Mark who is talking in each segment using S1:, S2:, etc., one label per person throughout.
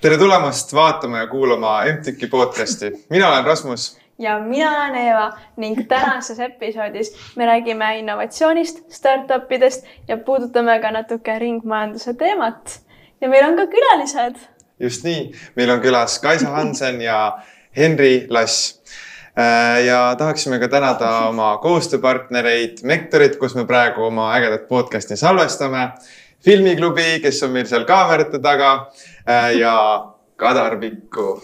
S1: tere tulemast vaatama ja kuulama MTÜK-i podcasti. mina olen Rasmus.
S2: ja mina olen Eeva ning tänases episoodis me räägime innovatsioonist, startup idest ja puudutame ka natuke ringmajanduse teemat. ja meil on ka külalised.
S1: just nii, meil on külas Kaisa Hansen ja Henri Lass äh, ja tahaksime ka tänada oma koostööpartnereid Mektorit, kus me praegu oma ägedat podcast'i salvestame filmiklubi, kes on meil seal kaamerate taga äh, ja Kadar Pikku.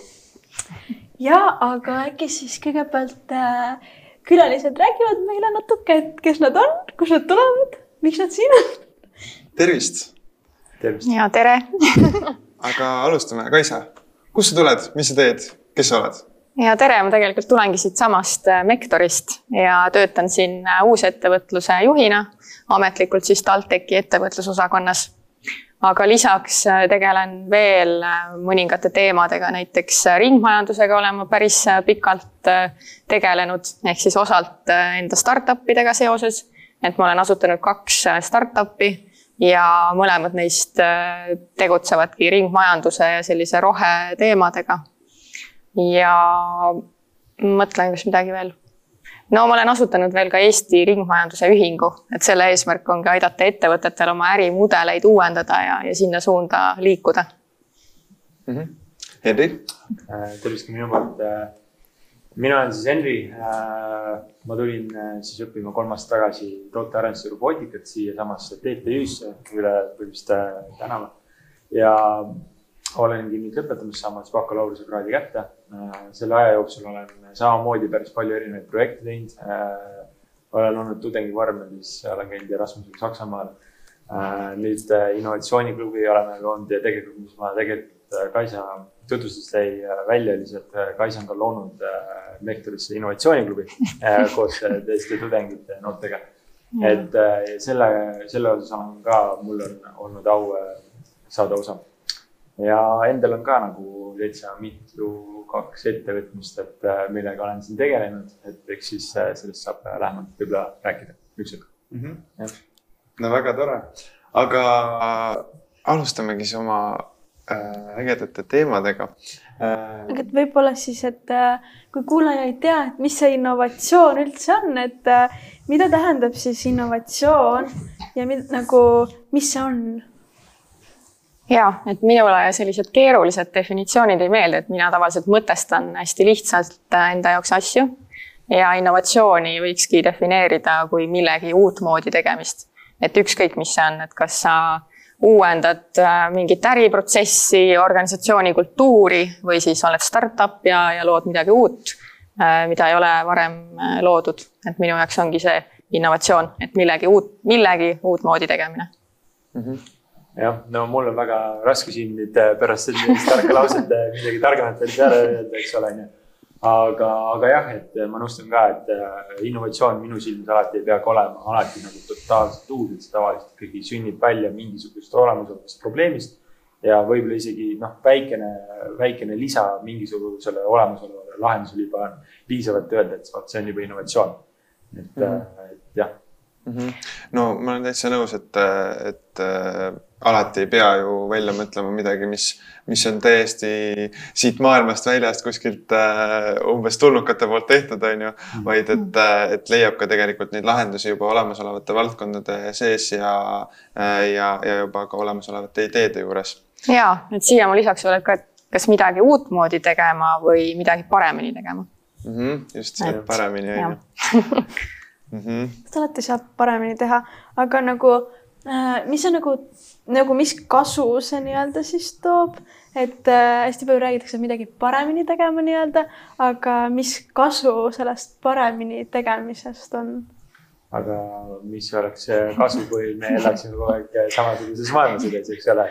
S2: ja aga äkki siis kõigepealt äh, külalised räägivad meile natuke, et kes nad on, kust nad tulevad, miks nad siin on?
S1: tervist.
S3: tervist. ja tere
S1: aga alustame, Kaisa, kust sa tuled, mis sa teed, kes sa oled?
S3: Ja tere, ma tegelikult tulengi siitsamast äh, Mektorist ja töötan siin uusettevõtluse juhina ametlikult siis TalTechi ettevõtlusosakonnas. aga lisaks äh, tegelen veel äh, mõningate teemadega, näiteks äh, ringmajandusega olen ma päris pikalt tegelenud, ehk siis osalt enda startup idega seoses. et ma olen asutanud kaks startup'i ja mõlemad neist tegutsevadki ringmajanduse ja sellise roheteemadega. Ja mõtlen, kas midagi veel no ma olen asutanud veel ka Eesti Ringmajanduse Ühingu, et selle eesmärk ongi aidata ettevõtetel oma ärimudeleid uuendada ja, ja sinna suunda liikuda
S1: mm. -hmm. Henri.
S4: Äh, tervist ka minu poolt. Äh, mina olen siis Henri. Äh, ma tulin siis õppima kolm aastat tagasi tootearenduse robootikat siiasamasse TTÜ-sse üle põhimõtteliselt tänava ja olengi nüüd lõpetamas saamas bakalaureusekraadi kätte. Äh, selle aja jooksul olen samamoodi päris palju erinevaid projekte teinud. Äh, olen olnud tudengivormelis, olen käinud Erasmusel Saksamaal. Äh, nüüd innovatsiooniklubi oleme loonud ja tegelikult, mis ma tegelikult Kaisa tutvustas teie välja, oli see, et Kaisa on ka loonud Lektorisse innovatsiooniklubi koos teiste tudengite, noortega. et selle, selle osas on ka, mul on olnud au saada osa ja endal on ka nagu täitsa mitu, kaks ettevõtmist, et äh, millega olen siin tegelenud, et eks siis äh, sellest saab äh, lähemalt võib-olla rääkida ükskord mm.
S1: -hmm. no väga tore, aga alustamegi siis oma äh, ägedate teemadega
S2: äh,. aga et võib-olla siis, et äh, kui kuulaja ei tea, et mis see innovatsioon üldse on, et äh, mida tähendab siis innovatsioon ja mid, nagu, mis see on?
S3: Ja, et minule sellised keerulised definitsioonid ei meeldi, et mina tavaliselt mõtestan hästi lihtsalt äh, enda jaoks asju. ja innovatsiooni võikski defineerida kui millegi uutmoodi tegemist. et ükskõik, mis see on, et kas sa uuendad äh, mingit äriprotsessi, organisatsiooni kultuuri või siis oled startup ja, ja lood midagi uut, äh, mida ei ole varem loodud. et minu jaoks ongi see innovatsioon, et millegi uut, millegi uutmoodi tegemine
S4: mm. -hmm jah, no mul on väga raske siin nüüd äh, pärast sellist tarka lauset äh, midagi targemat veel peale öelda, eks ole, onju. aga, aga jah, et äh, ma nõustun ka, et innovatsioon minu silmis alati ei peagi olema alati nagu totaalselt uus, et see tavaliselt ikkagi sünnib välja mingisugusest olemasolevast probleemist. ja võib-olla isegi noh, väikene, väikene lisa mingisugusele olemasolevale lahendusele juba on piisavalt öelda, et vot see on juba innovatsioon. et mm, -hmm. et jah
S1: mm. -hmm. no ma olen täitsa nõus, et, et alati ei pea ju välja mõtlema midagi, mis, mis on täiesti siit maailmast väljast kuskilt äh, umbes tulnukate poolt tehtud, on ju, vaid et, äh, et leiab ka tegelikult neid lahendusi juba olemasolevate valdkondade sees ja äh,, ja, ja juba ka olemasolevate ideede juures.
S3: ja, et siia ma lisaks veel, et ka, et kas midagi uutmoodi tegema või midagi paremini tegema
S1: mm. -hmm, just paremini on ju.
S2: Mhm. alati saab paremini teha, aga nagu äh, mis on nagu nagu mis kasu see nii-öelda siis toob, et äh, hästi palju räägitakse midagi paremini tegema nii-öelda, aga mis kasu sellest paremini tegemisest on?
S4: aga mis oleks kasu, kui me elaksime kogu aeg samasuguses maailmas edasi, eks ole.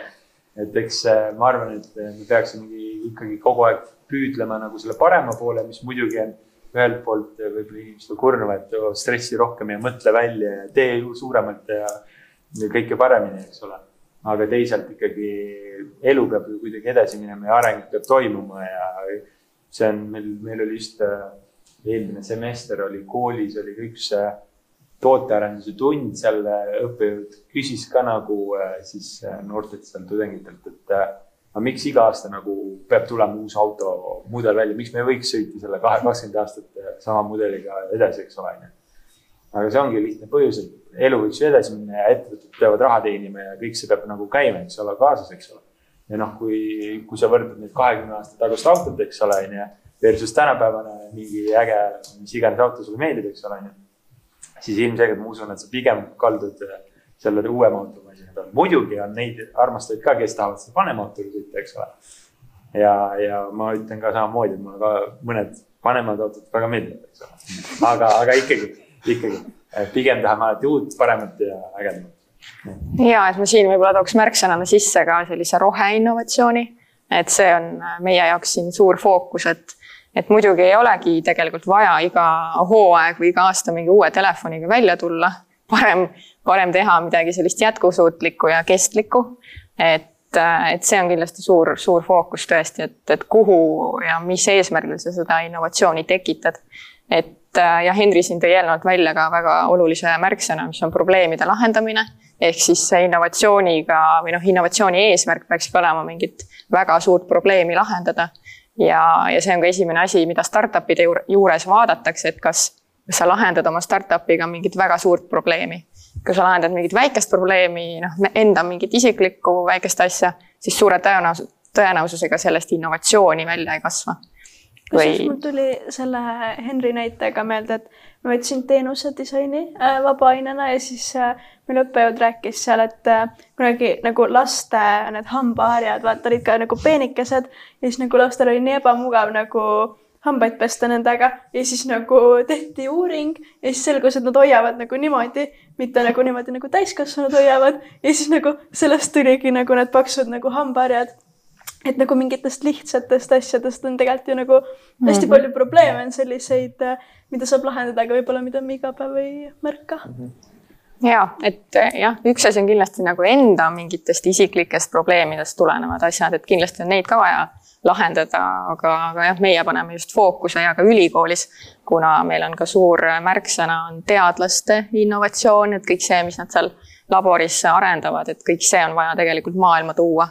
S4: et eks äh, ma arvan, et me peaksimegi ikkagi kogu aeg püüdlema nagu selle parema poole, mis muidugi on ühelt poolt võib-olla inimestel kurnav, et stressi rohkem ja mõtle välja ja tee suuremalt ja kõike paremini, eks ole aga teisalt ikkagi elu peab ju kuidagi edasi minema ja areng peab toimuma ja see on meil, meil oli just äh, eelmine semester oli koolis oli üks äh, tootearenduse tund, seal äh, õppejõud küsis ka nagu siis noortelt seal tudengitelt, et aga miks iga aasta nagu peab tulema uus auto mudel välja, miks me ei võiks sõita selle kahe, kakskümmend aastat sama mudeliga edasi, eks ole, onju. aga see ongi lihtne põhjus, et elu võiks ju edasi minna ja ettevõtted peavad raha teenima ja kõik see peab nagu käima, eks ole, kaasas, eks ole. ja noh, kui, kui sa võrdled nüüd kahekümne aasta tagust autot, eks ole, onju, versus tänapäevane mingi äge, mis iganes auto sulle meeldib, eks ole, onju. siis ilmselgelt ma usun, et sa pigem kaldud selle uuema automasina peale. muidugi on neid armastajaid ka, kes tahavad seda vanema autoga sõita, eks ole. ja, ja ma ütlen ka samamoodi, et mulle ka mõned vanemad autod väga meeldivad, eks ole. aga, aga ikkagi, ikkagi pigem tahame alati uut, paremat ja ägedamat.
S3: ja, et ma siin võib-olla tooks märksõnana sisse ka sellise roheinnovatsiooni, et see on meie jaoks siin suur fookus, et et muidugi ei olegi tegelikult vaja iga hooaeg või iga aasta mingi uue telefoniga välja tulla. parem, parem teha midagi sellist jätkusuutlikku ja kestlikku. et, et see on kindlasti suur, suur fookus tõesti, et, et kuhu ja mis eesmärgil sa seda innovatsiooni tekitad. et ja Henri siin tõi eelnevalt välja ka väga olulise märksõna, mis on probleemide lahendamine. ehk siis innovatsiooniga või noh, innovatsiooni eesmärk peakski olema mingit väga suurt probleemi lahendada ja, ja see on ka esimene asi, mida startup'ide juures vaadatakse, et kas, kas sa lahendad oma startup'iga mingit väga suurt probleemi. kui sa lahendad mingit väikest probleemi, noh, enda mingit isiklikku väikest asja, siis suure tõenäosus, tõenäosusega sellest innovatsiooni välja ei kasva
S2: kusjuures või... mul tuli selle Henri näitega meelde, et ma võtsin teenuse disaini äh, vabaainena ja siis äh, meil õppejõud rääkis seal, et äh, kunagi nagu laste need hambaharjad, vaata olid ka nagu peenikesed ja siis nagu lastel oli nii ebamugav nagu hambaid pesta nendega ja siis nagu tehti uuring ja siis selgus, et nad hoiavad nagu niimoodi, mitte nagu niimoodi nagu täiskasvanud hoiavad ja siis nagu sellest tuligi nagu need paksud nagu hambaharjad et nagu mingitest lihtsatest asjadest on tegelikult ju nagu hästi mm -hmm. palju probleeme on selliseid, äh, mida saab lahendada, aga võib-olla mida me iga päev ei märka mm.
S3: -hmm ja et äh, jah, üks asi on kindlasti nagu enda mingitest isiklikest probleemidest tulenevad asjad, et kindlasti on neid ka vaja lahendada, aga, aga jah, meie paneme just fookuse ja ka ülikoolis, kuna meil on ka suur märksõna on teadlaste innovatsioon, et kõik see, mis nad seal laboris arendavad, et kõik see on vaja tegelikult maailma tuua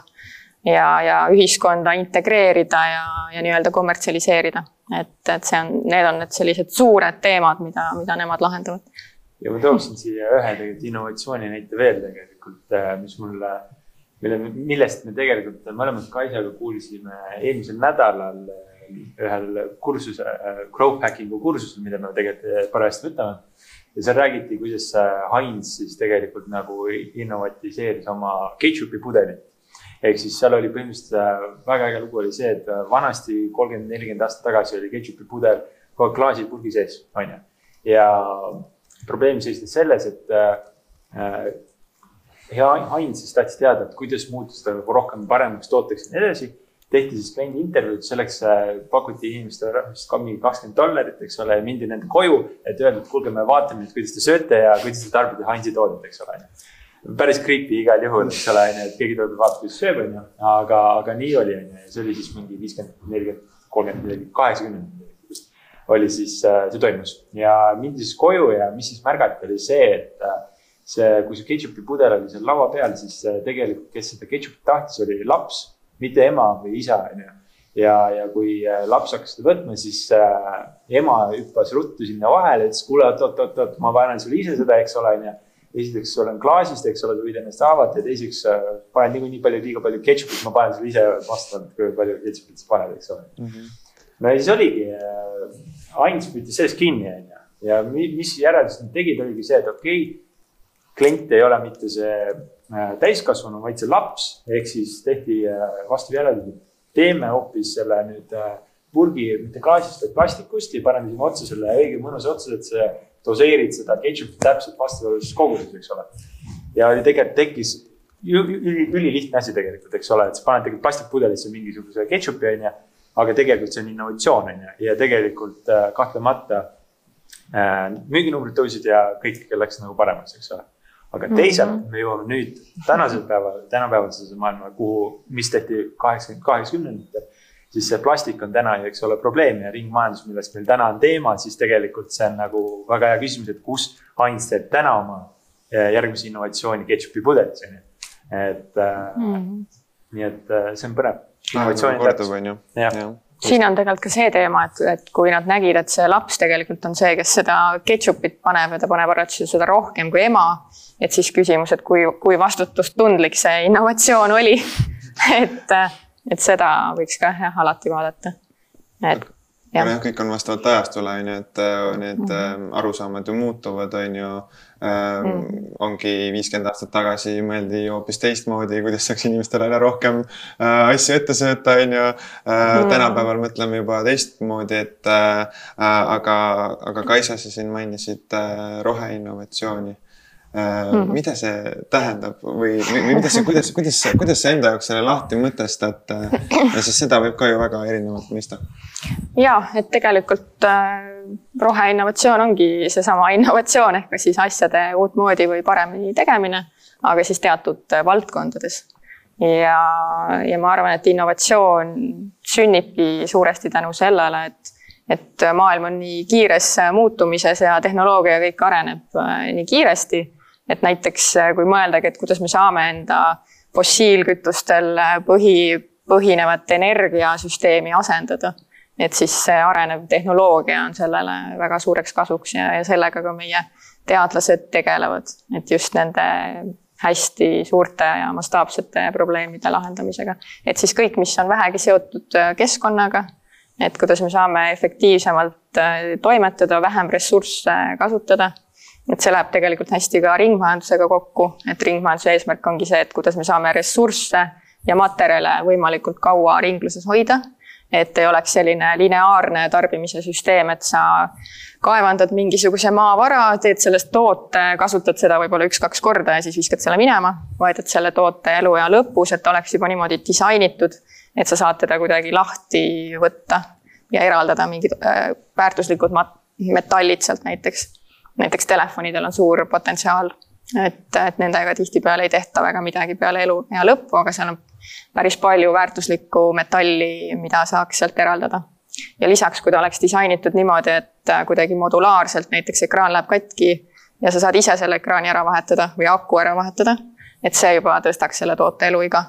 S3: ja, ja ühiskonda integreerida ja, ja nii-öelda kommertsialiseerida. et, et see on, need on need sellised suured teemad, mida, mida nemad lahendavad.
S4: ja ma tooksin siia ühe tegelikult innovatsiooni näite veel tegelikult, äh, mis mulle, mille, millest me tegelikult mõlemad Kaisaga kuulsime eelmisel nädalal äh, ühel kursuse, äh, growth hacking'u kursusel, mida me tegelikult parajasti võtame. ja seal räägiti, kuidas Heinz siis tegelikult nagu innovatiseeris oma ketšupi pudelit ehk siis seal oli põhimõtteliselt äh, väga äge lugu oli see, et äh, vanasti kolmkümmend, nelikümmend aastat tagasi oli ketšupi pudel kogu aeg klaasipurgi sees, onju. ja probleem seisnes selles, et äh, hea Heinz siis tahtis teada, et kuidas muuta seda nagu rohkem paremaks tooteks ja nii edasi. tehti siis kliendi intervjuud, selleks pakuti inimestele vist ka mingi kakskümmend dollarit, eks ole, mindi nende koju, et öelda, et kuulge, me vaatame nüüd, kuidas te sööte ja kuidas te tarbite Heinzi toodet, eks ole päris creepy igal juhul, eks ole, onju, et keegi tuleb ja vaatab, kuidas sööb, onju. aga, aga nii oli, onju, ja see oli siis mingi viiskümmend, nelikümmend, kolmkümmend midagi, kaheksakümmend oli siis äh,, see toimus ja mindi siis koju ja mis siis märgati, oli see, et äh, see, kui see ketšupi pudel oli seal laua peal, siis äh, tegelikult, kes seda ketšupit tahtis, oli laps, mitte ema või isa, onju. ja, ja kui laps hakkas seda võtma, siis äh, ema hüppas ruttu sinna vahele, ütles, kuule, oot, oot, oot, oot, ma panen sulle ise seda, eks ole, onju esiteks olen klaasist, eks ole, sa võid ennast haavata ja teiseks äh, panen niikuinii palju, liiga palju ketšupit, ma panen sulle ise vastavalt, kui palju ketšupit sa paned, eks ole mm. -hmm. no ja siis oligi äh,, Heinz püüdis sellest kinni, onju. ja mis järeldused nad tegid, oligi see, et okei okay,, klient ei ole mitte see äh, täiskasvanu, vaid see laps, ehk siis tehti vastav järeldus, et teeme hoopis selle nüüd purgi mitte klaasist, vaid plastikust ja paneme sinna otsa selle õige mõnusa otsa, et see doseerid seda ketšupit täpselt vastavas koguses, eks ole. ja tegelikult tekkis üli, ülilihtne asi tegelikult, eks ole, et sa paned tegelikult plastikpudelisse mingisuguse ketšupi, onju. aga tegelikult see on innovatsioon, onju, ja tegelikult äh, kahtlemata äh, müüginumbrid tõusid ja kõik läks nagu paremaks, eks ole. aga teisalt mm -hmm. me jõuame nüüd tänasel päeval, tänapäevasesse maailma, kuhu, mis tehti kaheksakümmend, kaheksakümnendatel siis see plastik on täna ju, eks ole, probleem ja ringmajandus, millest meil täna on teema, siis tegelikult see on nagu väga hea küsimus, et kus Heinz teeb täna oma eh, järgmise innovatsiooni ketšupi pudelis, on ju. et mm., nii et äh, see on põnev.
S1: kordub, on ju.
S3: siin on tegelikult ka see teema, et, et kui nad nägid, et see laps tegelikult on see, kes seda ketšupit paneb ja ta paneb arvatavasti seda rohkem kui ema, et siis küsimus, et kui, kui vastutustundlik see innovatsioon oli et, et seda võiks ka jah, alati vaadata.
S1: et aga jah, kõik on vastavalt ajastule, on ju, et äh, need mm -hmm. arusaamad ju muutuvad, on ju ähm,. Mm -hmm. ongi viiskümmend aastat tagasi mõeldi hoopis teistmoodi, kuidas saaks inimestele aina rohkem äh, asju ette sööta, on ju äh,. Mm. tänapäeval mõtleme juba teistmoodi, et äh, aga, aga Kaisa, sa siin mainisid äh, roheinnovatsiooni Mm -hmm. mida see tähendab või, või mida see, kuidas, kuidas, kuidas sa enda jaoks selle lahti mõtestad? sest seda võib ka ju väga erinevalt mõista.
S3: ja, et tegelikult äh, roheinnovatsioon ongi seesama innovatsioon ehk siis asjade uutmoodi või paremini tegemine, aga siis teatud valdkondades. ja, ja ma arvan, et innovatsioon sünnibki suuresti tänu sellele, et et maailm on nii kiires muutumises ja tehnoloogia kõik areneb äh, nii kiiresti et näiteks äh, kui mõeldagi, et kuidas me saame enda fossiilkütustel äh, põhi, põhinevat energiasüsteemi asendada, et siis see arenev tehnoloogia on sellele väga suureks kasuks ja, ja sellega ka meie teadlased tegelevad, et just nende hästi suurte ja mastaapsete probleemide lahendamisega. et siis kõik, mis on vähegi seotud äh, keskkonnaga, et kuidas me saame efektiivsemalt toimetada, vähem ressursse kasutada et see läheb tegelikult hästi ka ringmajandusega kokku, et ringmajanduse eesmärk ongi see, et kuidas me saame ressursse ja materjale võimalikult kaua ringluses hoida. et ei oleks selline lineaarne tarbimise süsteem, et sa kaevandad mingisuguse maavara, teed sellest toote, kasutad seda võib-olla üks-kaks korda ja siis viskad selle minema, vaid et selle toote eluea lõpus, et oleks juba niimoodi disainitud, et sa saad teda kuidagi lahti võtta ja eraldada mingid äh, väärtuslikud metallid sealt näiteks näiteks telefonidel on suur potentsiaal, et, et nendega tihtipeale ei tehta väga midagi peale eluea lõppu, aga seal on päris palju väärtuslikku metalli, mida saaks sealt eraldada. ja lisaks, kui ta oleks disainitud niimoodi, et kuidagi modulaarselt näiteks ekraan läheb katki ja sa saad ise selle ekraani ära vahetada või aku ära vahetada, et see juba tõstaks selle toote eluiga.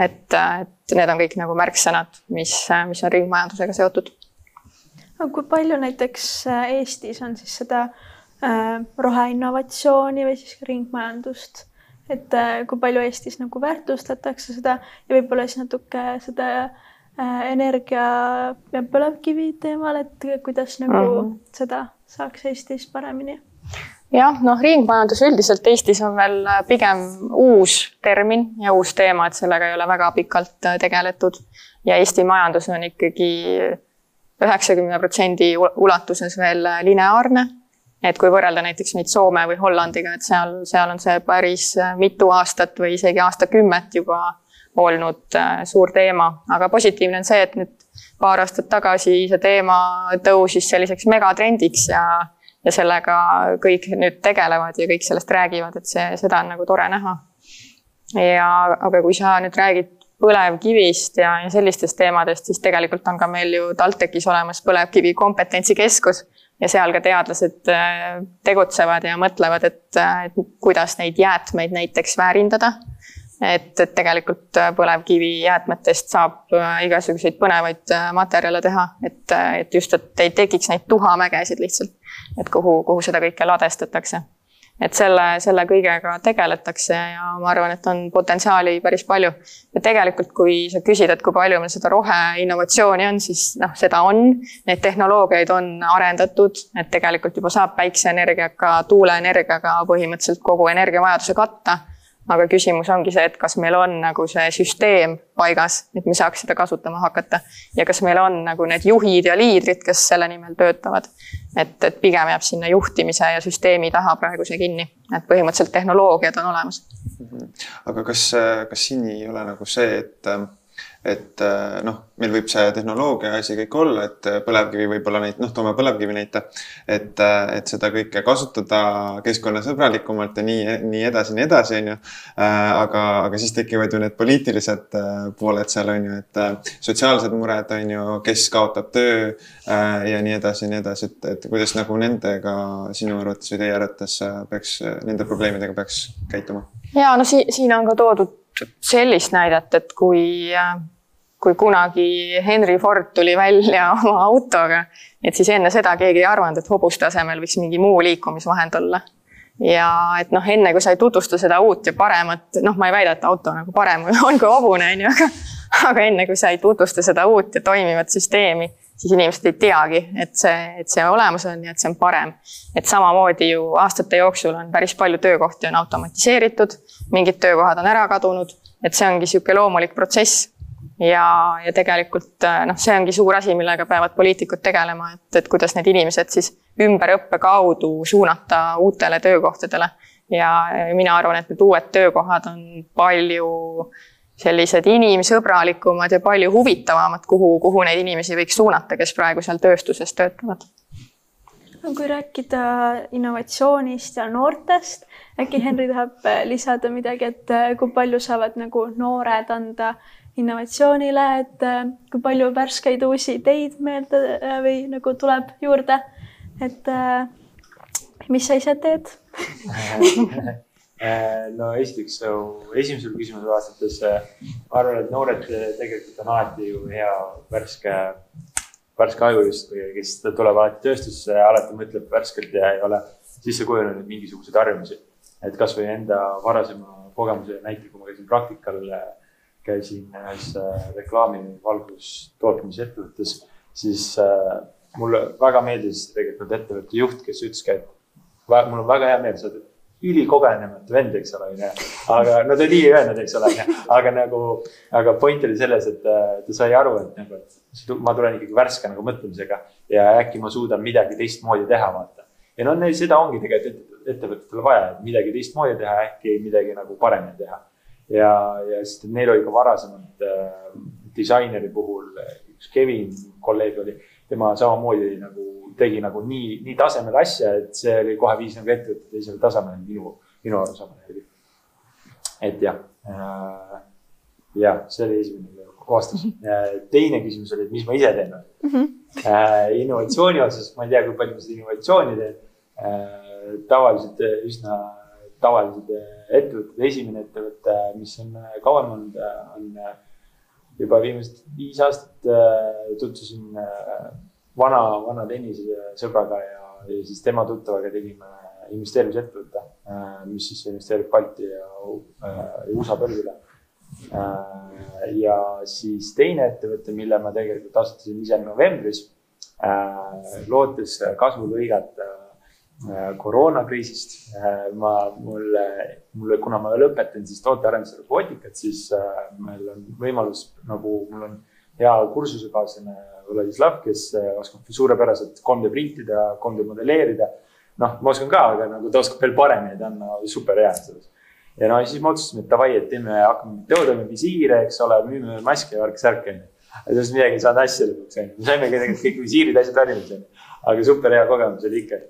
S3: et, et need on kõik nagu märksõnad, mis, mis on ringmajandusega seotud.
S2: aga kui palju näiteks Eestis on siis seda äh, Äh, roheinnovatsiooni või siis ringmajandust. et äh, kui palju Eestis nagu väärtustatakse seda ja võib-olla siis natuke seda äh, energia ja põlevkivi teemal, et kuidas nagu mm -hmm. seda saaks Eestis paremini
S3: jah, noh, ringmajandus üldiselt Eestis on veel pigem uus termin ja uus teema, et sellega ei ole väga pikalt tegeletud. ja Eesti majandus on ikkagi üheksakümne protsendi ulatuses veel lineaarne et kui võrrelda näiteks meid Soome või Hollandiga, et seal, seal on see päris äh, mitu aastat või isegi aastakümmet juba olnud äh, suur teema, aga positiivne on see, et nüüd paar aastat tagasi see teema tõusis selliseks megatrendiks ja, ja sellega kõik nüüd tegelevad ja kõik sellest räägivad, et see, seda on nagu tore näha. ja, aga kui sa nüüd räägid põlevkivist ja, ja sellistest teemadest, siis tegelikult on ka meil ju TalTechis olemas põlevkivi kompetentsikeskus ja seal ka teadlased äh, tegutsevad ja mõtlevad, et, äh, et kuidas neid jäätmeid näiteks väärindada. et, et tegelikult äh, põlevkivijäätmetest saab igasuguseid põnevaid materjale teha, et, et just, et ei tekiks neid tuhamägesid lihtsalt, et kuhu, kuhu seda kõike ladestatakse et selle, selle kõigega tegeletakse ja ma arvan, et on potentsiaali päris palju. ja tegelikult, kui sa küsid, et kui palju meil seda roheinnovatsiooni on, siis noh, seda on. Neid tehnoloogiaid on arendatud, et tegelikult juba saab päikseenergiaga, tuuleenergiaga põhimõtteliselt kogu energiavajaduse katta aga küsimus ongi see, et kas meil on nagu see süsteem paigas, et me saaks seda kasutama hakata. ja kas meil on nagu need juhid ja liidrid, kes selle nimel töötavad. et, et pigem jääb sinna juhtimise ja süsteemi taha praegu see kinni, et põhimõtteliselt tehnoloogiad on olemas.
S1: Mhm. aga kas, kas siin ei ole nagu see, et et äh, noh, meil võib see tehnoloogia asi kõik olla, et äh, põlevkivi võib-olla neid, noh, toome põlevkivi näite, et, äh, et seda kõike kasutada keskkonnasõbralikumalt ja nii, nii edasi, nii edasi, on ju. aga, aga siis tekivad ju need poliitilised pooled seal on ju, et sotsiaalsed mured on ju, kes kaotab töö ja nii edasi ja nii edasi, et, et kuidas nagu nendega sinu arvates või teie arvates peaks, nende probleemidega peaks käituma?
S3: ja no si siin on ka toodud sellist näidet, et kui, kui kunagi Henry Ford tuli välja oma autoga, et siis enne seda keegi ei arvanud, et hobuste asemel võiks mingi muu liikumisvahend olla. ja et noh, enne kui sa ei tutvusta seda uut ja paremat, noh, ma ei väida, et auto nagu parem on kui hobune, on ju, aga aga enne kui sa ei tutvusta seda uut ja toimivat süsteemi siis inimesed ei teagi, et see, et see olemas on ja et see on parem. et samamoodi ju aastate jooksul on päris palju töökohti on automatiseeritud, mingid töökohad on ära kadunud, et see ongi niisugune loomulik protsess. Ja, ja tegelikult noh, see ongi suur asi, millega peavad poliitikud tegelema, et, et kuidas need inimesed siis ümberõppe kaudu suunata uutele töökohtadele. ja mina arvan, et need uued töökohad on palju sellised inimsõbralikumad ja palju huvitavamad, kuhu, kuhu neid inimesi võiks suunata, kes praegu seal tööstuses töötavad.
S2: kui rääkida innovatsioonist ja noortest, äkki Henri tahab äh, lisada midagi, et äh, kui palju saavad nagu noored anda innovatsioonile, et äh, kui palju värskeid uusi ideid meelde või nagu tuleb juurde, et mis sa ise teed
S4: Äh, no esiteks esimesele küsimusele vastates äh, ma arvan, et noored äh, tegelikult on alati ju hea värske, värske aju justkui, kes tuleb alati tööstusesse, alati mõtleb värskelt ja ei ole sisse kujunenud mingisuguseid harjumusi. et kasvõi enda varasema kogemuse näitel, kui ma käisin praktikal, käisin ühes reklaami valgustootmisettevõttes, siis mulle väga meeldis tegelikult ettevõtte juht, kes ütleski, et mul on väga hea meel, sa oled ülikogenematu vend, eks ole, onju. aga no ta nii ei öelnud, eks ole, aga nagu, aga point oli selles, et ta sai aru, et nagu, et ma tulen ikkagi värske nagu mõtlemisega ja äkki ma suudan midagi teistmoodi teha, vaata. ja no neil seda ongi tegelikult ettevõtetel vaja, et midagi teistmoodi teha, äkki midagi nagu paremini teha. Ja, ja sest neil oli ka varasemalt äh, disaineri puhul, üks Kevin kolleeg oli, tema samamoodi nagu tegi nagu nii, nii tasemel asja, et see oli kohe viis nagu ettevõtte teisele tasemele minu, minu arusaamine järgi. et jah äh,, jah, see oli esimene vastus. teine küsimus oli, et mis ma ise teen mm. -hmm. Äh, innovatsiooni osas, ma ei tea, kui palju ma seda innovatsiooni teen äh,. tavaliselt üsna tavalised ettevõtted, esimene ettevõte, mis on kauem olnud, on juba viimased viis aastat tutvusin vana, vana tennisesõbraga ja, ja siis tema tuttavaga tegime investeerimisettevõtte, äh, mis siis investeerib Balti ja äh, USA börsile. Äh, ja siis teine ettevõte, mille ma tegelikult asutasin ise novembris, lootes kasvulõigat koroonakriisist. ma, mulle, mulle, kuna ma lõpetan siis tootearenduse robootikat, siis meil on võimalus nagu mul on hea kursusekaaslane Vladislav, kes äh, oskab suurepäraselt 3D printida, 3D modelleerida. noh, ma oskan ka, aga nagu ta oskab veel paremini, ta on super hea selles. ja no siis me otsustasime, et davai, et teeme, hakkame teodame visiire, eks ole, müüme maske ja värk-särk onju. sellest midagi ei saanud asja lõpuks onju, me saime tegelikult kõik visiirid, asjad harjunud onju. aga super hea kogemus oli ikka.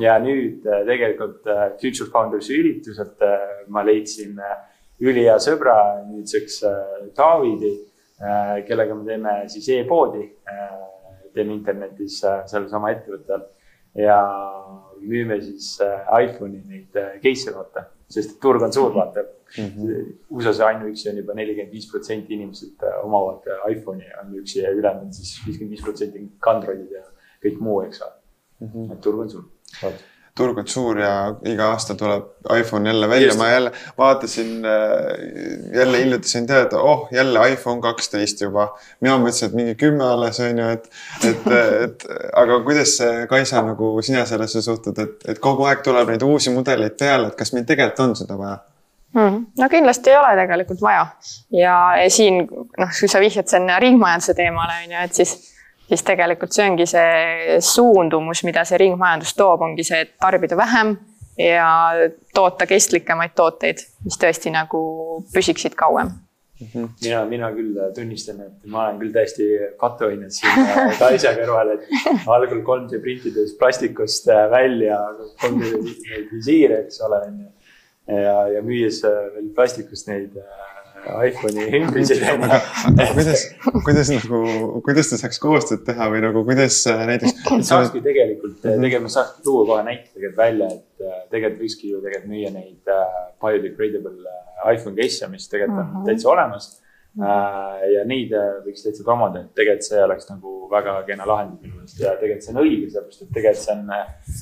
S4: Ja nüüd äh, tegelikult äh, Future Founders'i ürituselt ma leidsin ülihea sõbra nüüdseks Taavidi Äh, kellega me teeme siis e-poodi, äh, teeme internetis äh, sellesama ettevõtte all. Ja müüme siis iPhone'i neid case'e vaata, sest turg on suur, vaata. Mm -hmm.. USA-s ainuüksi on juba nelikümmend viis protsenti inimesed omavad iPhone'i ainuüksi ja ülejäänud on siis viiskümmend viis protsenti Androidid ja kõik muu, eks ole mm. -hmm. et turg on suur
S1: turg on suur ja iga aasta tuleb iPhone jälle välja, ma jälle vaatasin, äh, jälle hiljuti sain teada, oh jälle iPhone kaksteist juba. mina mõtlesin, et mingi kümme alles on ju, et, et, et aga kuidas Kaisa nagu sina sellesse suhtud, et, et kogu aeg tuleb neid uusi mudeleid peale, et kas meil tegelikult on seda vaja?
S3: Hmm. no kindlasti ei ole tegelikult vaja ja siin noh, kui sa vihjad sinna ringmajanduse teemale on ju, et siis siis tegelikult see ongi see suundumus, mida see ringmajandus toob, ongi see, et tarbida vähem ja toota kestlikemaid tooteid, mis tõesti nagu püsiksid kauem.
S4: -hmm. mina, mina küll tunnistan, et ma olen küll täiesti patuoinud siin Kaisa kõrval, et algul 3D printides plastikust välja 3D visiire, eks ole, on ju. ja, ja müües veel plastikust neid iPhone'i
S1: aga, aga kuidas, kuidas nagu, kuidas ta saaks koostööd teha või nagu kuidas äh, näiteks.
S4: saakski tegelikult mm, -hmm. tegelikult saakski tuua kohe näite tegelikult välja, et äh, tegelikult võikski ju tegelikult müüa neid uh, biodegradable iPhone case'e, mis tegelikult on
S3: Mhm.
S4: täitsa olemas Äh, ja neid äh, võiks täitsa promode, et tegelikult see oleks nagu väga kena lahend minu meelest ja tegelikult see on õige, sellepärast et tegelikult see on äh,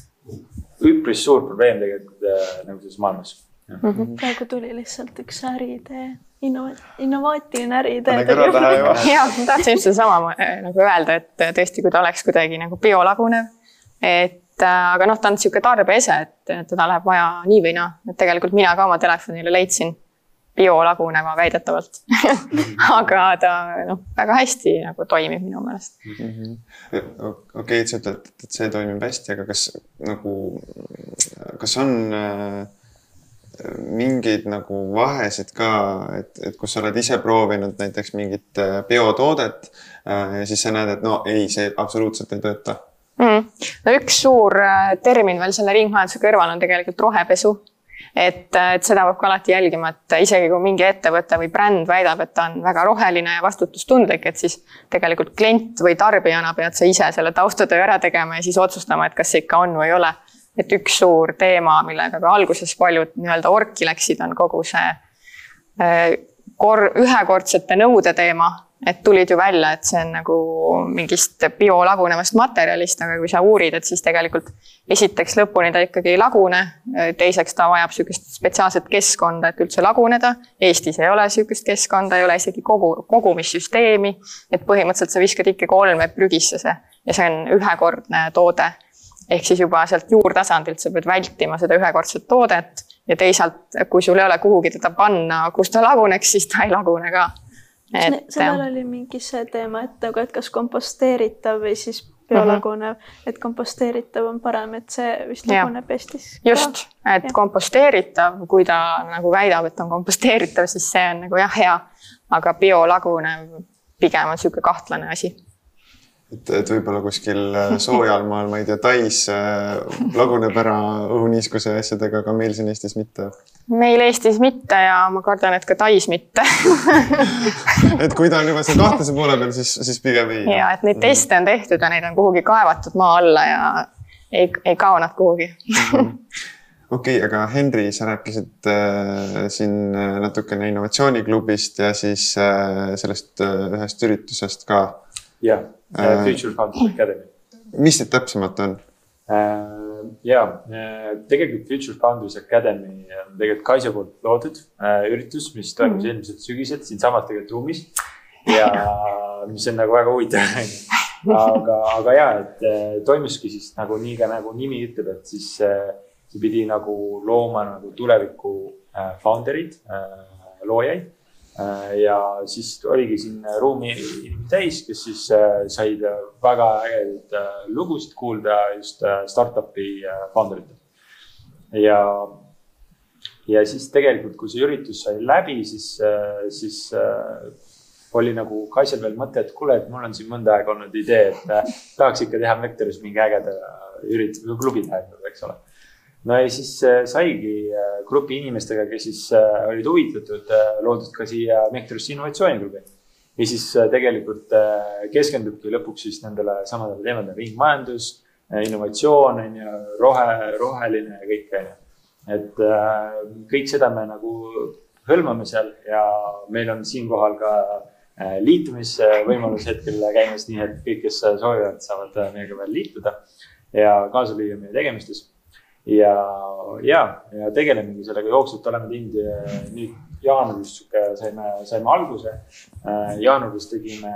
S4: üpris suur probleem tegelikult äh, nagu selles maailmas.
S2: Praegu tuli lihtsalt üks äriidee, innova-, innovaatiline äriidee.
S3: ja ma tahtsin just sedasama äh, nagu öelda, et tõesti, kui ta oleks kuidagi nagu biolagunev, et äh, aga noh, ta on niisugune tarbeese, et teda läheb vaja nii või naa, et tegelikult mina ka oma telefonile leidsin biolaguneva väidetavalt. Aga ta noh, väga hästi nagu toimib minu meelest.
S1: okei, et sa ütled, et see toimib hästi, aga kas nagu, kas on äh, mingeid nagu vahesid ka, et, et kus sa oled ise proovinud näiteks mingit äh, biotoodet äh, ja siis sa näed, et no ei, see absoluutselt ei tööta
S3: mm.. no üks suur äh, termin veel selle ringmajanduse kõrval on tegelikult rohepesu. et, et seda peab ka alati jälgima, et isegi kui mingi ettevõte või bränd väidab, et ta on väga roheline ja vastutustundlik, et siis tegelikult klient või tarbijana pead sa ise selle taustatöö ära tegema ja siis otsustama, et kas see ikka on või ei ole. Et üks suur teema, millega ka alguses paljud nii-öelda orki läksid, on kogu see äh, kor-, ühekordsete nõude teema, et tulid ju välja, et see on nagu mingist biolagunevast materjalist, aga kui sa uurid, et siis tegelikult esiteks lõpuni ta ikkagi ei lagune, teiseks ta vajab niisugust spetsiaalset keskkonda, et üldse laguneda. Eestis ei ole niisugust keskkonda, ei ole isegi kogu, kogumissüsteemi, et põhimõtteliselt sa viskad ikkagi olme prügisse see ja see on ühekordne toode. Ehk siis juba sealt juurtasandilt sa pead vältima seda ühekordset toodet ja teisalt, kui sul ei ole kuhugi teda panna, kus ta laguneks, siis ta ei lagune ka
S2: et sellel oli mingi see teema, et nagu, et kas komposteeritav või siis biolagunev mm, -hmm. et komposteeritav on parem, et see vist laguneb Eestis.
S3: just, et ja. komposteeritav, kui ta nagu väidab, et on komposteeritav, siis see on nagu jah, hea, aga biolagunev pigem on niisugune kahtlane asi
S1: et, et võib-olla kuskil soojal maal, ma ei tea, Tais äh, laguneb ära õhuniiskuse asjadega, aga meil siin Eestis mitte.
S3: meil Eestis mitte ja ma kardan, et ka Tais mitte
S1: et kui ta on juba seal kahtlase poole peal, siis, siis pigem ei.
S3: ja et neid teste on tehtud ja neid on kuhugi kaevatud maa alla ja ei, ei kao nad kuhugi
S1: okei okay,, aga Henri, sa rääkisid äh, siin natukene innovatsiooniklubist ja siis äh, sellest äh, ühest üritusest ka.
S4: jah Future Founders Academy.
S1: mis need täpsemalt on
S4: uh,? ja uh, tegelikult Future Founders Academy on tegelikult Kaisa poolt loodud üritus, mis toimus mm -hmm. eelmisel sügisel siinsamas tegelikult ruumis ja mis on nagu väga huvitav aga, aga ja, et toimuski siis nagu nii ka nagu nimi ütleb, et siis see pidi nagu looma nagu tuleviku founder'id, loojaid ja siis oligi siin ruumi inimesi täis, kes siis said väga ägedaid lugusid kuulda just startup'i founder itelt. ja, ja siis tegelikult, kui see üritus sai läbi, siis, siis oli nagu Kaisel veel mõte, et kuule, et mul on siin mõnda aega olnud idee, et tahaks ikka teha Vektoris mingi ägeda ürituse klubi teha, eks ole no ja siis saigi grupi inimestega, kes siis olid huvitatud, loodud ka siia Vektorisse innovatsiooniklubi. ja siis tegelikult keskendubki lõpuks siis nendele samadele teemadele, ringmajandus, innovatsioon on ju, rohe, roheline ja kõik on ju. et kõik seda me nagu hõlmame seal ja meil on siinkohal ka liitumisvõimalus hetkel käimas, nii et kõik, kes soovivad, saavad meiega veel liituda ja kaasa lüüa meie tegemistes ja, ja, ja tegelemegi sellega jooksvalt, oleme teinud nüüd jaanuaris saime, saime alguse. jaanuaris tegime,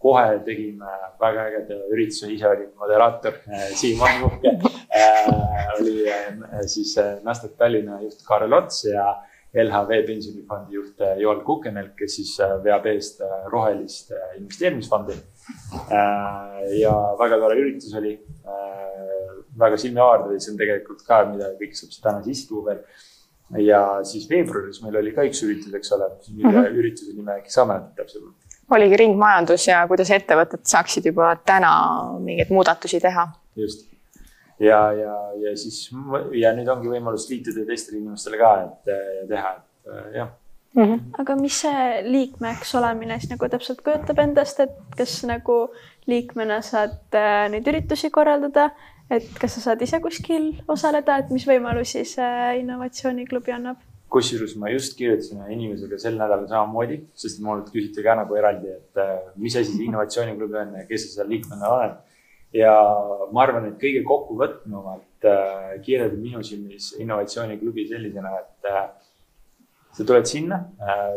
S4: kohe tegime väga ägeda ürituse, ise olin moderaator, Siim Ahmuhke oli siis Nasdaq Tallinna juht Kaarel Ots ja LHV pensionifondi juht Joel Kukenelk, kes siis veab eest rohelist investeerimisfondi. ja väga tore üritus oli väga ja see on tegelikult ka, mida kõik saab täna sisse tuua veel. ja siis veebruaris meil oli ka üks üritus, eks ole, mille mm -hmm. ürituse nime äkki sa mäletad täpsemalt?
S3: oligi ringmajandus ja kuidas ettevõtted saaksid juba täna mingeid muudatusi teha.
S4: just ja, ja, ja siis ja nüüd ongi võimalus liituda teistele inimestele ka, et teha, et jah
S2: Mm -hmm. aga mis see liikmeks olemine siis nagu täpselt kujutab endast, et kas nagu liikmena saad äh, neid üritusi korraldada, et kas sa saad ise kuskil osaleda, et mis võimalusi see innovatsiooniklubi annab
S4: kusjuures ma just kirjutasin ühe inimesega sel nädalal samamoodi, sest mult küsiti ka nagu eraldi, et äh, mis asi see innovatsiooniklubi on ja kes sa seal liikmena oled. ja ma arvan, et kõige kokkuvõtnumalt äh, kirjeldab minu silmis innovatsiooniklubi sellisena, et äh, sa tuled sinna,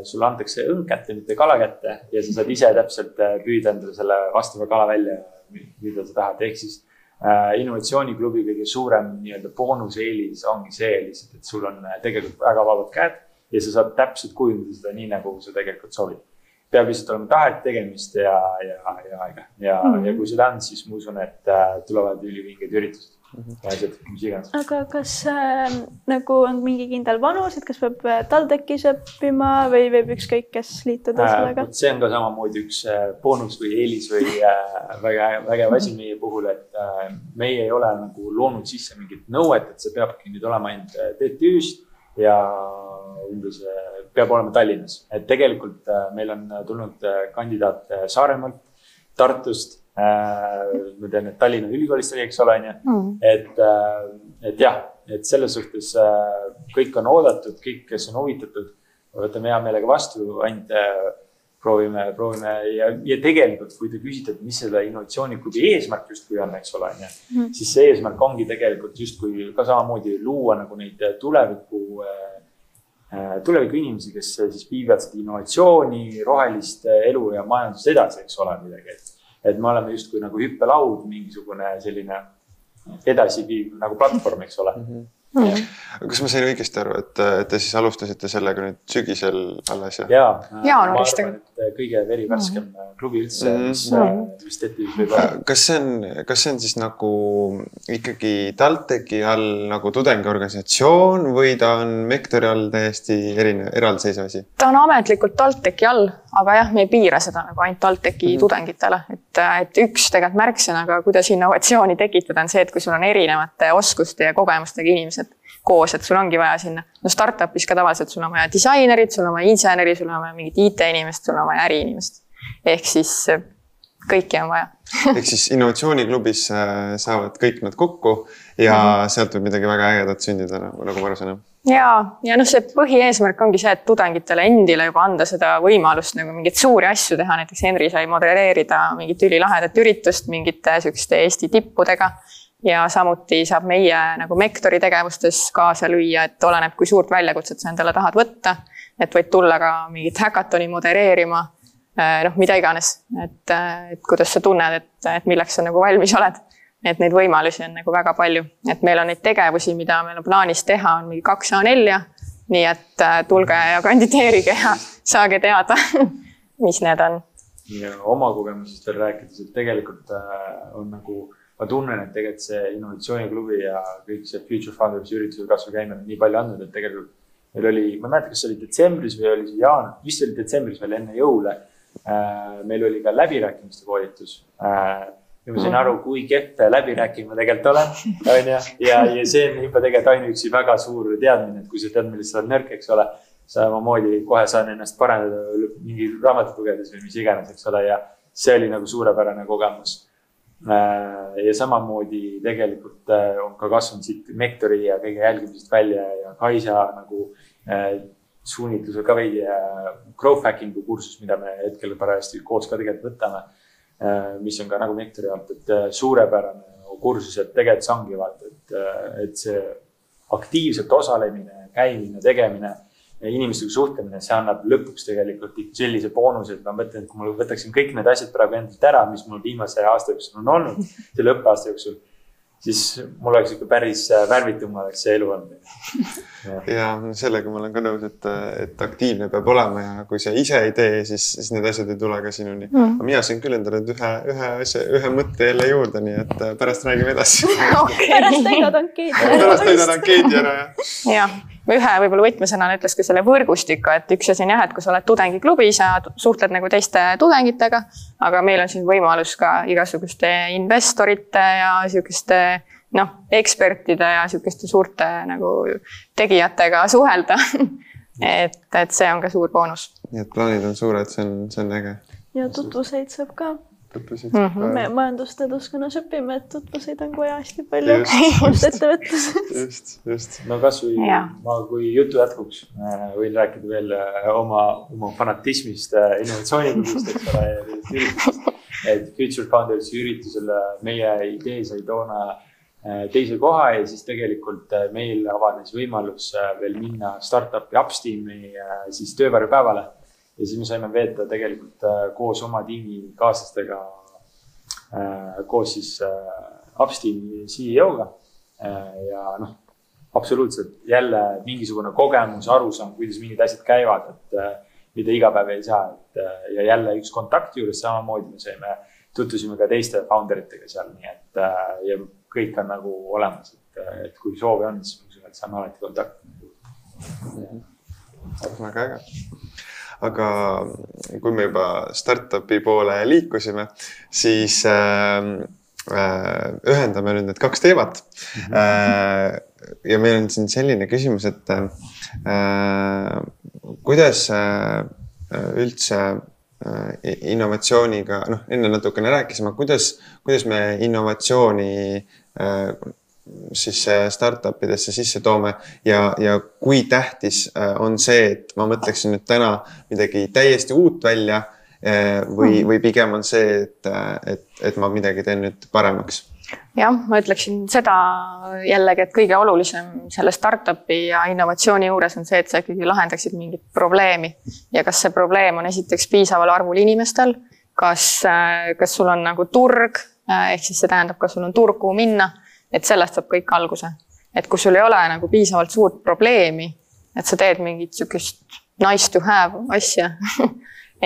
S4: sulle antakse õng kätte, mitte kala kätte ja sa saad ise täpselt püüda endale selle vastava kala välja, mida sa tahad, ehk siis Äh, innovatsiooniklubi kõige suurem nii-öelda boonuseelis ongi see lihtsalt, et sul on äh, tegelikult väga vabad käed ja sa saad täpselt kujundada seda nii, nagu sa tegelikult soovid. peab lihtsalt olema tahet tegemist ja, ja, ja aega ja mm, -hmm. ja kui seda on, siis ma usun, et äh, tulevad ülivinged üritused asjad, mis iganes.
S2: aga kas äh, nagu on mingi kindel vanus, et kas peab äh, TalTechis õppima või võib ükskõik kes liituda äh, sellega?
S4: see on ka samamoodi üks äh, boonus või eelis või äh, väga vägev asi meie puhul, et äh, meie ei ole nagu loonud sisse mingit nõuet, et see peabki nüüd olema ainult äh, TTÜ-st ja umbes äh, peab olema Tallinnas, et tegelikult äh, meil on tulnud äh, kandidaat Saaremaalt, Tartust Äh, ma tean, et Tallinna Ülikoolist oli, eks ole, on ju. Mm. et, äh, et jah, et selles suhtes äh, kõik on oodatud, kõik, kes on huvitatud, võtame hea meelega vastu, ainult proovime, proovime ja, ja tegelikult, kui te küsite, et mis selle innovatsiooniklubi eesmärk justkui on, eks ole, on ju, mm. siis see eesmärk ongi tegelikult justkui ka samamoodi luua nagu neid tuleviku tuleviku inimesi, kes siis viivad seda innovatsiooni, rohelist elu ja majandust edasi, eks ole, midagi, et et me oleme justkui nagu hüppelaud, mingisugune selline edasiviiv nagu platvorm, eks ole mm. -hmm
S1: Mm. kas ma sain õigesti aru, et, et te siis alustasite sellega nüüd sügisel alles
S4: ja? ja, jaanuarist. Kõige verivärskem mm. klubi üldse mm., mis mm., mis TTÜ-s võib olla.
S1: kas see on, kas see on siis nagu ikkagi TalTechi all nagu tudengiorganisatsioon või ta on Mektori all täiesti erinev, eraldiseisev asi?
S3: ta on ametlikult TalTechi all, aga jah, me ei piira seda nagu ainult TalTechi mm. tudengitele, et, et üks tegelikult märksõnaga, kuidas innovatsiooni tekitada, on see, et kui sul on erinevate oskuste ja kogemustega inimesed koos, et sul ongi vaja sinna, no startup'is ka tavaliselt sul on vaja disainerit, sul on vaja inseneri, sul on vaja mingit IT-inimest, sul on vaja äriinimest. ehk siis äh, kõiki on vaja
S1: ehk siis innovatsiooniklubis äh, saavad kõik nad kokku ja mm -hmm. sealt võib midagi väga ägedat sündida, nagu, nagu ma aru saan
S3: ja, ja noh, see põhieesmärk ongi see, et tudengitele endile juba anda seda võimalust nagu mingeid suuri asju teha, näiteks Henri sai modereerida mingit ülilahedat üritust mingite sihukeste Eesti tippudega ja samuti saab meie nagu Mektori tegevustes kaasa lüüa, et oleneb, kui suurt väljakutset sa endale tahad võtta. et võid tulla ka mingit häkatoni modereerima, äh, noh, mida iganes, et, äh, et kuidas sa tunned, et, et milleks sa nagu valmis oled. et neid võimalusi on nagu väga palju, et meil on neid tegevusi, mida meil on plaanis teha, on mingi kaks A4-ja. nii et äh, tulge ja kandideerige ja saage teada mis need on.
S4: ja oma kogemusest veel rääkides, et tegelikult on nagu ma tunnen, et tegelikult see innovatsiooniklubi ja kõik see Future Founders'i üritusel kasvõi käimine on nii palju andnud, et tegelikult meil oli, ma ei mäleta, kas see oli detsembris või oli see jaanuar, vist oli detsembris veel enne jõule. Äh, meil oli ka läbirääkimiste koolitus. Äh, ja ma sain aru, kui kehv läbirääkima ma tegelikult olen, onju. ja, ja see on juba tegelikult ainuüksi väga suur teadmine, et kui sa tead, millest sa oled nõrk, eks ole. samamoodi kohe saan ennast parandada mingi raamatut lugedes või mis iganes, eks ole, ja see oli nagu suurepärane kogemus ja samamoodi tegelikult äh, on ka kasvanud siit Mektori ja kõige jälgimisest välja ja Kaisa nagu äh, suunitlusel ka veidi growth hacking'u kursus, mida me hetkel parajasti koos ka tegelikult võtame. mis on ka nagu Mektori alt, et suurepärane kursus, et tegelikult see ongi vaata, et, et see aktiivselt osalemine, käimine, tegemine inimestega suhtlemine, see annab lõpuks tegelikult sellise boonuse, et ma mõtlen, et kui ma võtaksin kõik need asjad praegu endalt ära, mis mul viimase aasta jooksul on olnud, selle õppeaasta jooksul, siis mul oleks ikka päris äh, värvitum oleks see elu olnud.
S1: ja sellega ma olen ka nõus, et, et aktiivne peab olema ja kui sa ise ei tee, siis, siis need asjad ei tule ka sinuni mm.. aga mina sain küll endale nüüd ühe, ühe asja, ühe mõtte jälle juurde, nii et äh, pärast räägime edasi
S2: okay. pärast täidad ankeedi
S1: ära. pärast täidan ankeedi ära,
S3: jah. jah ühe võib-olla võtmesõnana ütles ka selle võrgustiku, et üks asi on jah, et kui sa oled tudengiklubis ja suhtled nagu teiste tudengitega, aga meil on siin võimalus ka igasuguste investorite ja sihukeste noh, ekspertide ja sihukeste suurte nagu tegijatega suhelda et, et see on ka suur boonus.
S1: nii et plaanid on suured, see on, see on äge.
S2: ja tutvuseid saab ka
S1: tutvusid mm?
S2: me majandusteaduskonnas õpime, et tutvuseid on vaja hästi palju
S1: Just, just.
S2: just ettevõtluses.
S1: just, just.
S4: no kasvõi ma, kui jutu jätkuks äh, võin rääkida veel äh, oma, oma fanatismist äh, innovatsiooniklubist, eks ole, et Future Foundersi üritusel meie idee sai toona äh, teise koha ja siis tegelikult meil avanes võimalus veel minna startup'i Upsteami siis töövarjupäevale. Ja siis me saime veeta tegelikult äh, koos oma tiimikaaslastega äh, koos siis äh, Upsteami CEO-ga ja noh, absoluutselt jälle mingisugune kogemus, arusaam, kuidas mingid asjad käivad, et mida iga päev ei saa, et ja jälle üks kontakt juures samamoodi me saime, tutvusime ka teiste founder itega seal, nii et ja kõik on nagu olemas, et, et kui soovi on, siis ma usun, et saame alati kontakti.
S1: väga äge. Aga kui me juba startup'i poole liikusime, siis äh, äh, ühendame nüüd need kaks teemat äh,. ja meil on siin selline küsimus, et äh, kuidas äh, üldse äh, innovatsiooniga, noh, enne natukene rääkisime, kuidas, kuidas me innovatsiooni äh, siis äh, startup idesse sisse toome. Ja, ja kui tähtis äh, on see, et ma mõtleksin nüüd täna midagi täiesti uut välja äh, või, või pigem on see, et, et, et ma midagi teen nüüd paremaks.
S3: Jah, ma ütleksin seda jällegi, et kõige olulisem selle startup'i ja innovatsiooni juures on see, et sa ikkagi lahendaksid mingit probleemi. Ja kas see probleem on esiteks piisaval arvul inimestel, kas, kas sul on nagu turg ehk siis see tähendab, kas sul on turg, kuhu minna, et sellest saab kõik alguse. et kui sul ei ole nagu piisavalt suurt probleemi, et sa teed mingit sihukest nice to have asja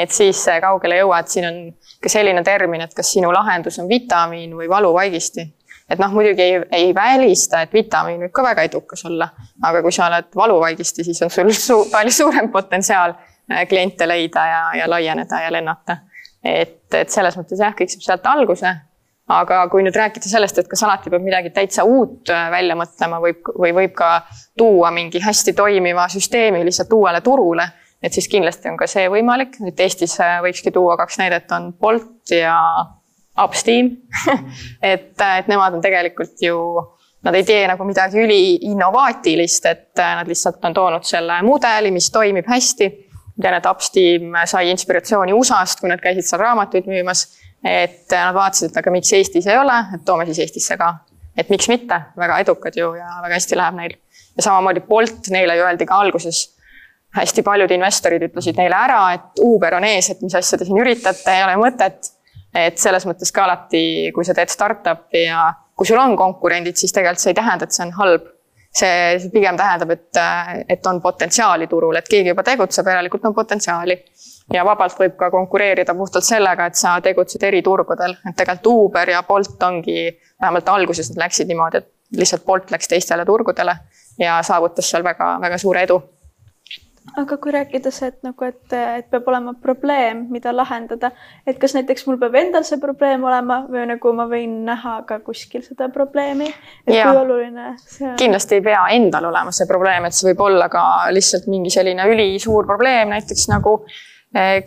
S3: et siis kaugele jõuad, siin on ka selline termin, et kas sinu lahendus on vitamiin või valuvaigisti. et noh, muidugi ei, ei välista, et vitamiin võib ka väga edukas olla, aga kui sa oled valuvaigisti, siis on sul su palju suurem potentsiaal äh, kliente leida ja, ja laieneda ja lennata. et, et selles mõttes jah, kõik saab sealt alguse. Aga kui nüüd rääkida sellest, et kas alati peab midagi täitsa uut äh, välja mõtlema, võib või võib ka tuua mingi hästi toimiva süsteemi lihtsalt uuele turule et siis kindlasti on ka see võimalik, et Eestis äh, võikski tuua kaks näidet, on Bolt ja Upsteam et, et nemad on tegelikult ju, nad ei tee nagu midagi üliinnovaatilist, et äh, nad lihtsalt on toonud selle mudeli, mis toimib hästi. tean, et Upsteam sai inspiratsiooni USA-st, kui nad käisid seal raamatuid müümas. Et äh, nad vaatasid, et aga miks Eestis ei ole, et toome siis Eestisse ka. et miks mitte, väga edukad ju ja väga hästi läheb neil. ja samamoodi Bolt, neile ju öeldi ka alguses hästi paljud investorid ütlesid neile ära, et Uber on ees, et mis asja te siin üritate, ei ole mõtet. et selles mõttes ka alati, kui sa teed startup'i ja kui sul on konkurendid, siis tegelikult see ei tähenda, et see on halb. see pigem tähendab, et, et on potentsiaali turul, et keegi juba tegutseb, järelikult on potentsiaali. Ja vabalt võib ka konkureerida puhtalt sellega, et sa tegutsed eri turgudel, et tegelikult Uber ja Bolt ongi, vähemalt alguses nad läksid niimoodi, et lihtsalt Bolt läks teistele turgudele ja saavutas seal väga-väga suure edu
S2: aga kui rääkida see, et nagu, et, et peab olema probleem, mida lahendada, et kas näiteks mul peab endal see probleem olema või nagu ma võin näha ka kuskil seda probleemi, et
S3: Jaa.
S2: kui oluline see on?
S3: kindlasti ei pea endal olema see probleem, et see võib olla ka lihtsalt mingi selline ülisuur probleem, näiteks nagu eh,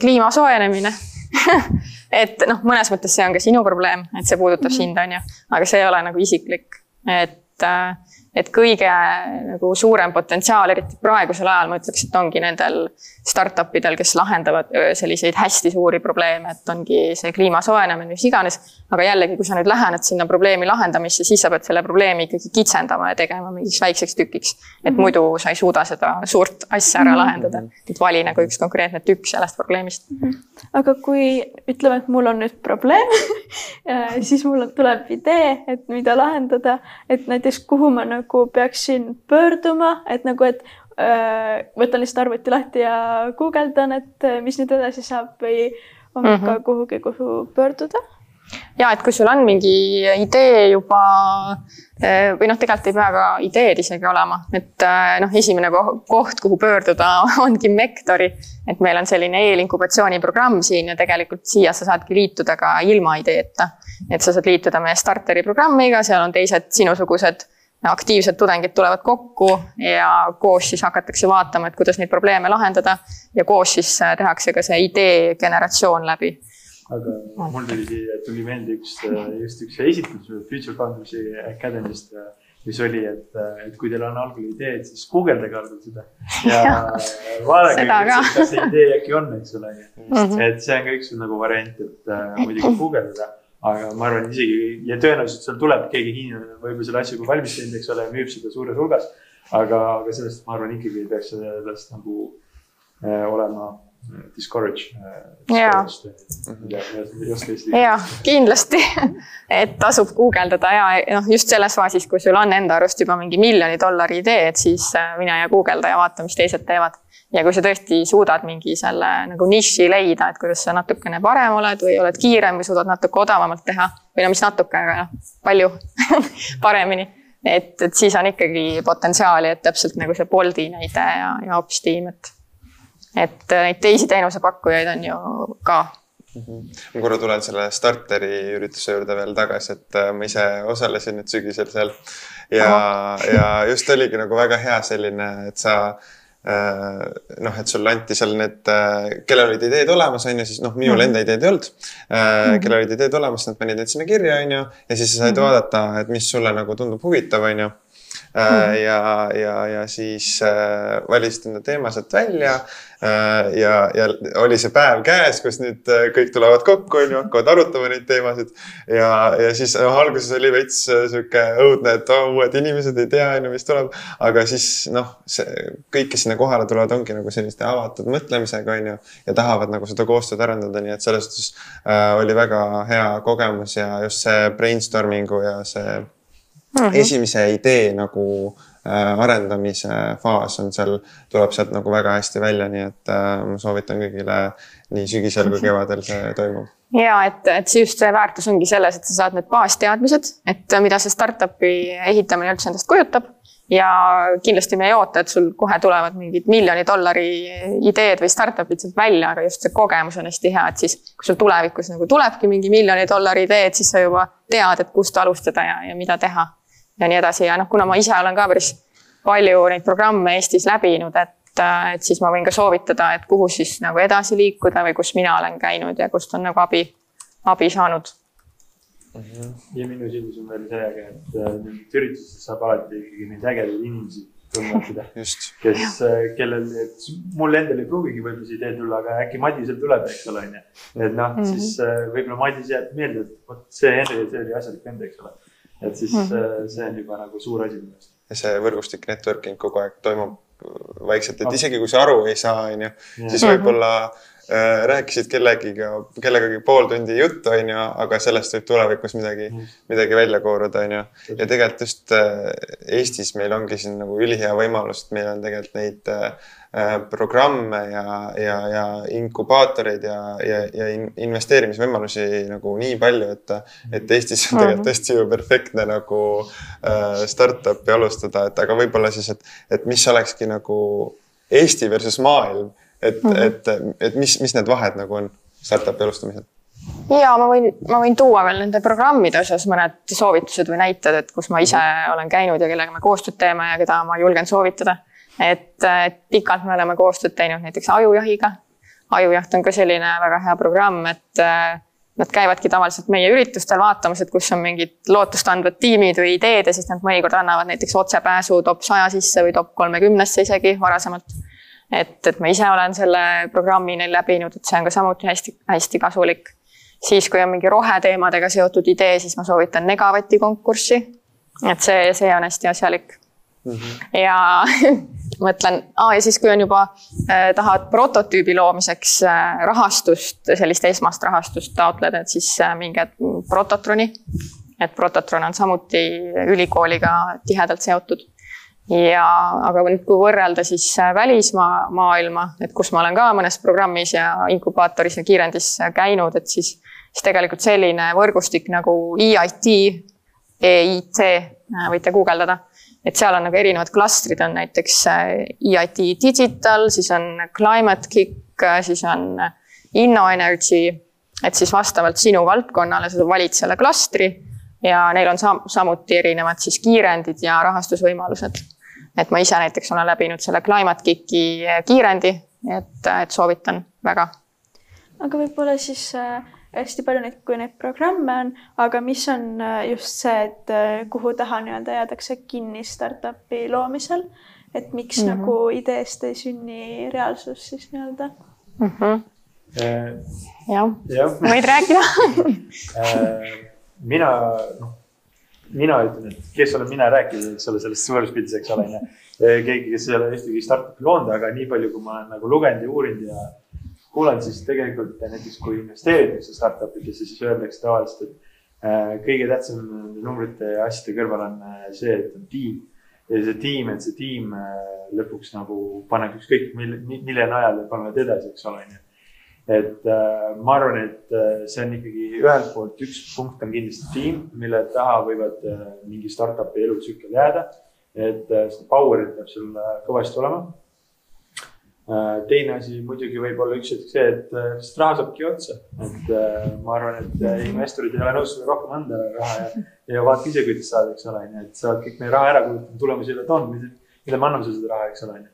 S3: kliima soojenemine. Et noh, mõnes mõttes see on ka sinu probleem, et see puudutab sind, on ju, aga see ei ole nagu isiklik, et, et kõige nagu suurem potentsiaal, eriti praegusel ajal ma ütleks, et ongi nendel startup idel, kes lahendavad selliseid hästi suuri probleeme, et ongi see kliima soojenemine, mis iganes. aga jällegi, kui sa nüüd lähened sinna probleemi lahendamisse, siis sa pead selle probleemi ikkagi kitsendama ja tegema mingiks väikseks tükiks. et muidu sa ei suuda seda suurt asja ära lahendada, et vali nagu üks konkreetne tükk sellest probleemist.
S2: aga kui ütleme, et mul on nüüd probleem siis mul tuleb idee, et mida lahendada, et näiteks kuhu ma nagu peaksin pöörduma, et nagu, et öö, võtan lihtsalt arvuti lahti ja guugeldan, et äh, mis nüüd edasi saab või on mm -hmm. ka kuhugi, kuhu pöörduda.
S3: ja et kui sul on mingi idee juba eh, või noh, tegelikult ei pea ka ideed isegi olema, et noh, esimene ko- koht, kuhu pöörduda, ongi Mektori. et meil on selline eelinkubatsiooniprogramm siin ja tegelikult siia sa saadki liituda ka ilma ideeta. et sa saad liituda meie starteri programmiga, seal on teised sinusugused aktiivsed tudengid tulevad kokku ja koos siis hakatakse vaatama, et kuidas neid probleeme lahendada ja koos siis eh, tehakse ka see idee generatsioon läbi
S4: aga mul tuli tuli meelde üks, just üks esitlus Future Founders'i Academy'st, mis oli, et, et kui teil on algul ideed, siis guugeldage algul seda. ja vaadake, kas see idee äkki on, eks ole. -hmm. et see on ka üks nagu variant, et äh, muidugi guugeldada aga ma arvan, isegi ja tõenäoliselt seal tuleb keegi hiinlane, võib-olla selle asja juba valmis teinud, eks ole, müüb seda suures hulgas. aga, aga sellest ma arvan ikkagi ei peaks sellest nagu äh, olema discourage.
S3: ja, ja kindlasti, et tasub guugeldada ja noh, just selles faasis, kui sul on enda arust juba mingi miljoni dollari idee, et siis äh, mine ja guugelda ja vaata, mis teised teevad. Ja kui sa tõesti suudad mingi selle nagu niši leida, et kuidas sa natukene parem oled või oled kiirem või suudad natuke odavamalt teha või no mis natuke, aga noh, palju paremini et, et siis on ikkagi potentsiaali, et täpselt nagu see Bolti näide ja, ja Ops tiim, et et äh, neid teisi teenusepakkujaid on ju ka
S1: mm. -hmm. ma korra tulen selle starteri ürituse juurde veel tagasi, et äh, ma ise osalesin nüüd sügisel seal ja, ja just oligi nagu väga hea selline, et sa äh, noh, et sulle anti seal need, kellel olid ideed olemas, on ju, siis noh, minul enda ideed ei olnud. kellel olid ideed olemas, nad panid need sinna kirja, on ju, ja siis sa said mm -hmm. vaadata, et mis sulle nagu tundub huvitav, on ju. Ja, ja, ja siis äh, valisid enda teema sealt välja äh,. ja, ja oli see päev käes, kus nüüd äh, kõik tulevad kokku, on ju, hakkavad arutama neid teemasid. ja, ja siis noh, alguses oli veits äh, sihuke õudne, et oh, uued inimesed ei tea, on ju, mis tuleb. aga siis noh, see kõik, kes sinna kohale tulevad, ongi nagu selliste avatud mõtlemisega, on ju. ja tahavad nagu seda koostööd arendada, nii et selles suhtes äh, oli väga hea kogemus ja just see brainstorming'u ja see mm -hmm. esimese idee nagu äh, arendamise faas on seal, tuleb sealt nagu väga hästi välja, nii et äh, ma soovitan kõigile nii sügisel kui kevadel see toimub.
S3: Ja et, et see just see väärtus ongi selles, et sa saad need baasteadmised, et mida see startup'i ehitamine üldse endast kujutab. Ja kindlasti me ei oota, et sul kohe tulevad mingid miljoni dollari ideed või startup'id sealt välja, aga just see kogemus on hästi hea, et siis kui sul tulevikus nagu tulebki mingi miljoni dollari idee, et siis sa juba tead, et kust alustada ja, ja mida teha ja nii edasi ja noh, kuna ma ise olen ka päris palju neid programme Eestis läbinud, et, et siis ma võin ka soovitada, et kuhu siis nagu edasi liikuda või kus mina olen käinud ja kust on nagu abi, abi saanud.
S4: -hmm. ja minu silmis on veel see äge, et äh, nendest üritustest saab alati ikkagi neid ägedaid inimesi tundma õppida kes, äh, kellel, mul endal ei pruugigi võib-olla see idee tulla, aga äkki Madisel tuleb, eks ole, onju. et noh mm, -hmm. siis äh, võib-olla Madis jääb meelde, et vot see Henri, see oli asjalik vend, eks ole et siis mm -hmm. see on juba nagu suur asi minu arust.
S1: ja see võrgustik networking kogu aeg toimub vaikselt, et ah. isegi kui sa aru ei saa, on ju, siis võib-olla äh, rääkisid kellegiga, kellegagi pool tundi juttu, on ju, aga sellest võib tulevikus midagi mm., midagi välja kooruda, on ju. ja tegelikult just äh, Eestis meil ongi siin nagu ülihea võimalus, et meil on tegelikult neid äh, Äh, programme ja, ja, ja inkubaatoreid ja, ja, ja investeerimisvõimalusi nagu nii palju, et, et Eestis on tegelikult tõesti ju perfektne nagu äh, startup'i alustada, et aga võib-olla siis, et, et mis olekski nagu Eesti versus maailm, et mm, -hmm. et, et mis, mis need vahed nagu on startup'i alustamisel?
S3: ja ma võin, ma võin tuua veel nende programmide osas mõned soovitused või näited, et kus ma ise olen käinud ja kellega me koostööd teeme ja keda ma julgen soovitada et, et pikalt me oleme koostööd teinud näiteks Ajujahiga. ajujaht on ka selline väga hea programm, et äh, nad käivadki tavaliselt meie üritustel vaatamas, et kus on mingid lootustandvad tiimid või ideed ja siis nad mõnikord annavad näiteks otsepääsu top saja sisse või top kolmekümnesse isegi varasemalt. et, et ma ise olen selle programmi neil läbinud, et see on ka samuti hästi-hästi kasulik. siis, kui on mingi roheteemadega seotud idee, siis ma soovitan Negavati konkurssi. et see, see on hästi asjalik mm. -hmm. ja mõtlen, ja siis, kui on juba äh,, tahad prototüübi loomiseks äh, rahastust, sellist esmast rahastust taotleda, et siis äh, minge Prototroni. et Prototron on samuti ülikooliga tihedalt seotud. ja, aga nüüd, kui võrrelda siis välismaa maailma, et kus ma olen ka mõnes programmis ja inkubaatoris ja kiirendis käinud, et siis, siis tegelikult selline võrgustik nagu EIT, EIT, võite guugeldada et seal on nagu erinevad klastrid, on näiteks EIT äh, Digital, siis on Climate Kick, äh, siis on äh, InnoEnergy. et siis vastavalt sinu valdkonnale sa valid selle klastri ja neil on sam samuti erinevad siis kiirendid ja rahastusvõimalused. et ma ise näiteks olen läbinud selle Climate Kicki kiirendi, et, et soovitan väga.
S2: aga võib-olla siis hästi palju neid, kui neid programme on, aga mis on äh, just see, et äh, kuhu taha nii-öelda jäädakse kinni startup'i loomisel, et miks mm -hmm. nagu ideest ei sünni reaalsus siis nii-öelda mm? -hmm.
S3: jah ja., võid rääkida
S4: mina, noh, mina ütlen, et kes olen mina rääkida, eks ole, sellest suures pildis, eks ole, onju. keegi, kes ei ole ühtegi startup'i loonud, aga nii palju, kui ma olen nagu lugenud ja uurinud ja kuulanud, siis tegelikult näiteks kui investeeritakse startup idesse, siis öeldakse tavaliselt, et äh, kõige tähtsam nende numbrite ja asjade kõrval on äh, see, et on tiim. ja see tiim, et see tiim äh, lõpuks nagu paneb ükskõik mille, mille najal ja panevad edasi, eks ole, onju et äh, ma arvan, et see on ikkagi ühelt poolt üks punkt on kindlasti tiim, mille taha võivad äh, mingi startup'i elutsükkel jääda. et äh, seda power'it peab sul kõvasti olema. Teine asi muidugi võib olla üks hetk see, et äh, lihtsalt raha saabki otsa, et äh, ma arvan, et äh, investorid ei ole nõus sulle rohkem anda raha ja, ja vaadake ise, kuidas saada, eks ole, onju, et sa oled kõik meie raha ära kulutanud, tulemusi ei ole toonud, mida me anname sulle seda raha, eks ole, onju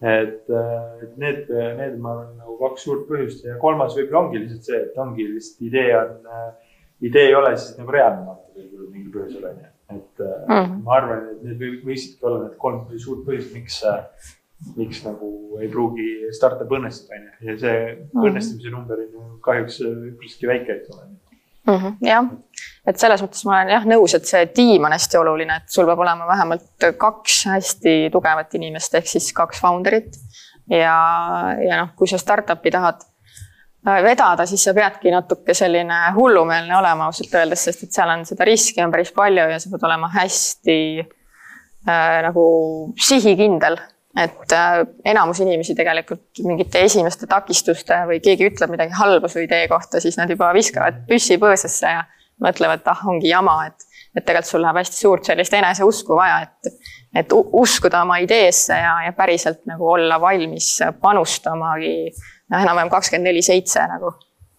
S4: et, äh, et need, need, ma arvan, nagu kaks suurt põhjust ja kolmas võib-olla ongi lihtsalt see, et ongi lihtsalt idee on, äh, idee ei ole siis nagu reaalne vaata võib-olla mingil põhjusel on ju. et mm -hmm. ma arvan, et need võisidki olla need kolm suurt põhjust, miks, miks nagu ei pruugi startup õnnestuda on ju ja see mm -hmm. õnnestumise number on ju kahjuks üpriski väike, eks ole
S3: mm. -hmm, jah, et selles mõttes ma olen jah nõus, et see tiim on hästi oluline, et sul peab olema vähemalt kaks hästi tugevat inimest ehk siis kaks founder'it. ja, ja noh, kui sa startup'i tahad äh, vedada, siis sa peadki natuke selline hullumeelne olema ausalt öeldes, sest et seal on seda riski on päris palju ja sa pead olema hästi äh, nagu sihikindel et äh, enamus inimesi tegelikult mingite esimeste takistuste või keegi ütleb midagi halba su idee kohta, siis nad juba viskavad püssi põõsasse ja mõtlevad, et ah, ongi jama, et, et tegelikult sul läheb hästi suurt sellist eneseusku vaja, et, et uskuda oma ideesse ja, ja päriselt nagu olla valmis panustamagi noh, enam-vähem kakskümmend neli seitse nagu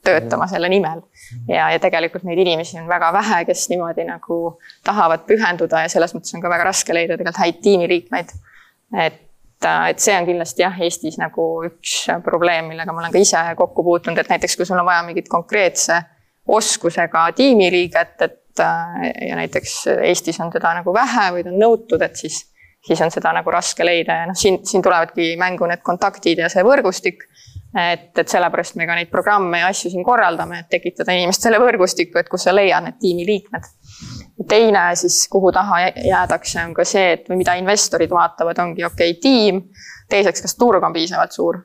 S3: töötama selle nimel. ja, ja tegelikult neid inimesi on väga vähe, kes niimoodi nagu tahavad pühenduda ja selles mõttes on ka väga raske leida tegelikult häid tiimiliikmeid. et et, et see on kindlasti jah, Eestis nagu üks probleem, millega ma olen ka ise kokku puutunud, et näiteks kui sul on vaja mingit konkreetse oskusega tiimiliiget, et ja näiteks Eestis on seda nagu vähe või ta on nõutud, et siis, siis on seda nagu raske leida ja noh, siin, siin tulevadki mängu need kontaktid ja see võrgustik. Et, et sellepärast me ka neid programme ja asju siin korraldame, et tekitada inimestele võrgustikku, et kus sa leiad need tiimiliikmed teine siis, kuhu taha jäädakse, on ka see, et või mida investorid vaatavad, ongi okei okay,, tiim. teiseks, kas turg on piisavalt suur.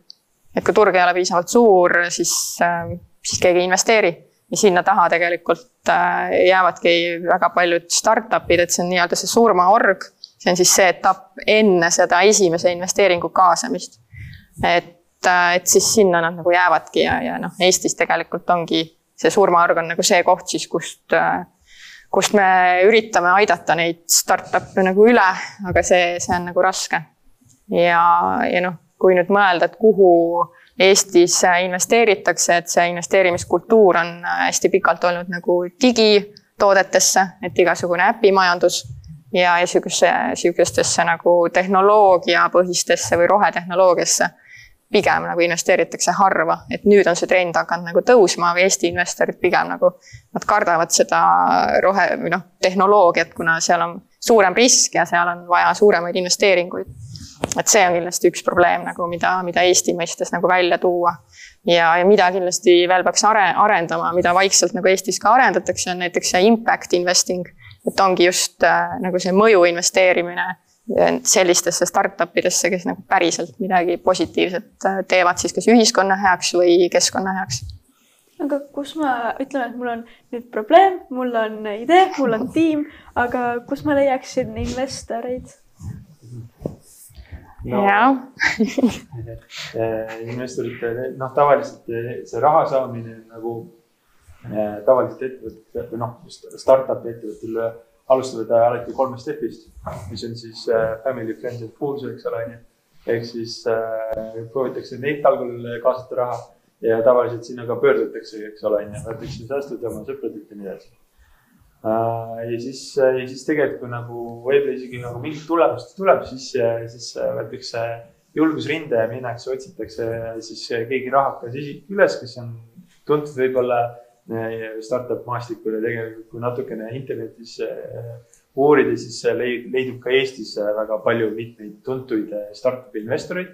S3: et kui turg ei ole piisavalt suur, siis, äh, siis keegi ei investeeri. ja sinna taha tegelikult äh, jäävadki väga paljud startup'id, et see on nii-öelda see surmaorg. see on siis see etapp enne seda esimese investeeringu kaasamist. et, et siis sinna nad nagu jäävadki ja, ja noh, Eestis tegelikult ongi see surmaorg on nagu see koht siis, kust kust me üritame aidata neid startup'e nagu üle, aga see, see on nagu raske. ja, ja noh, kui nüüd mõelda, et kuhu Eestis investeeritakse, et see investeerimiskultuur on hästi pikalt olnud nagu digitoodetesse, et igasugune äpimajandus ja, ja sihukesse, sihukestesse nagu tehnoloogiapõhistesse või rohetehnoloogiasse pigem nagu investeeritakse harva, et nüüd on see trend hakanud nagu tõusma, aga Eesti investorid pigem nagu, nad kardavad seda rohe või noh, tehnoloogiat, kuna seal on suurem risk ja seal on vaja suuremaid investeeringuid. et see on kindlasti üks probleem nagu, mida, mida Eesti mõistes nagu välja tuua. ja, ja mida kindlasti veel peaks are-, arendama, mida vaikselt nagu Eestis ka arendatakse, on näiteks see impact investing. et ongi just äh, nagu see mõju investeerimine sellistesse startup idesse, kes nagu päriselt midagi positiivset äh, teevad siis kas ühiskonna heaks või keskkonna heaks.
S2: aga kus ma, ütleme, et mul on nüüd probleem, mul on idee, mul on tiim, aga kus ma leiaksin investoreid?
S3: no, jah
S4: äh, investorite, noh, tavaliselt see raha saamine nagu äh, tavaliselt ettevõtte või noh, startup'i ettevõttel alustavad alati kolmest F-ist, mis on siis äh, family, friends and fools, eks ole, onju. ehk siis äh, proovitakse neid algul kaasata raha ja tavaliselt sinna ka pöördutakse, eks ole, onju, võetakse säästud oma sõpradelt ja nii edasi äh,. ja siis, äh, ja siis tegelikult, kui nagu võib-olla isegi nagu mingit tulemust tuleb, siis, siis võetakse julgusrinde ja minnakse, otsitakse siis keegi rahakas isik üles, kes on tuntud võib-olla startup maastikul ja tegelikult, kui natukene internetis uurida, siis leidub ka Eestis väga palju mitmeid tuntuid startup'i investoreid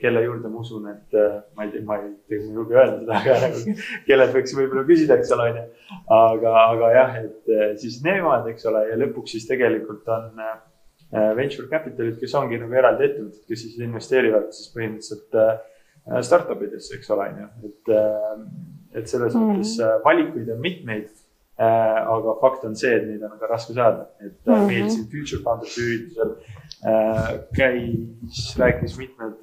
S4: kelle juurde ma usun, et ma ei tea, ma ei julge öelda seda, aga nagu kellelt võiks võib-olla küsida, eks ole, onju. aga, aga jah, et siis nemad, eks ole, ja lõpuks siis tegelikult on venture capital'id, kes ongi nagu eraldi ettevõtted, kes siis investeerivad siis põhimõtteliselt startup idesse, eks ole, onju, et, et selles mm. mõttes valikuid on mitmeid aga fakt on see, et neid on väga raske saada, et mm -hmm. meil siin Future Founders üritusel Äh, käis, rääkis mitmed,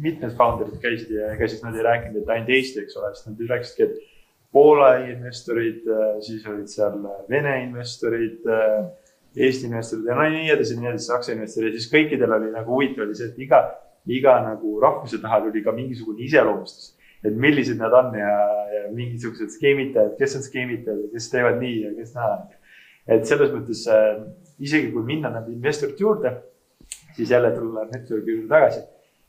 S4: mitmed founder'id käisid ja ega siis nad ei rääkinud, et ainult Eesti, eks ole, sest nad rääkisidki, et Poola investorid, äh, siis olid seal Vene investorid, äh, Eesti investorid ja no nii edasi, nii edasi, Saksa investorid ja siis kõikidel oli nagu huvitav oli see, et iga, iga nagu rahvuse taha tuli ka mingisugune iseloomustus. Et millised nad on ja, ja mingisugused skeemitajad, kes on skeemitajad ja kes teevad nii ja kes naa. et selles mõttes isegi kui minna nende investorite juurde siis jälle tulla network'i juurde tagasi.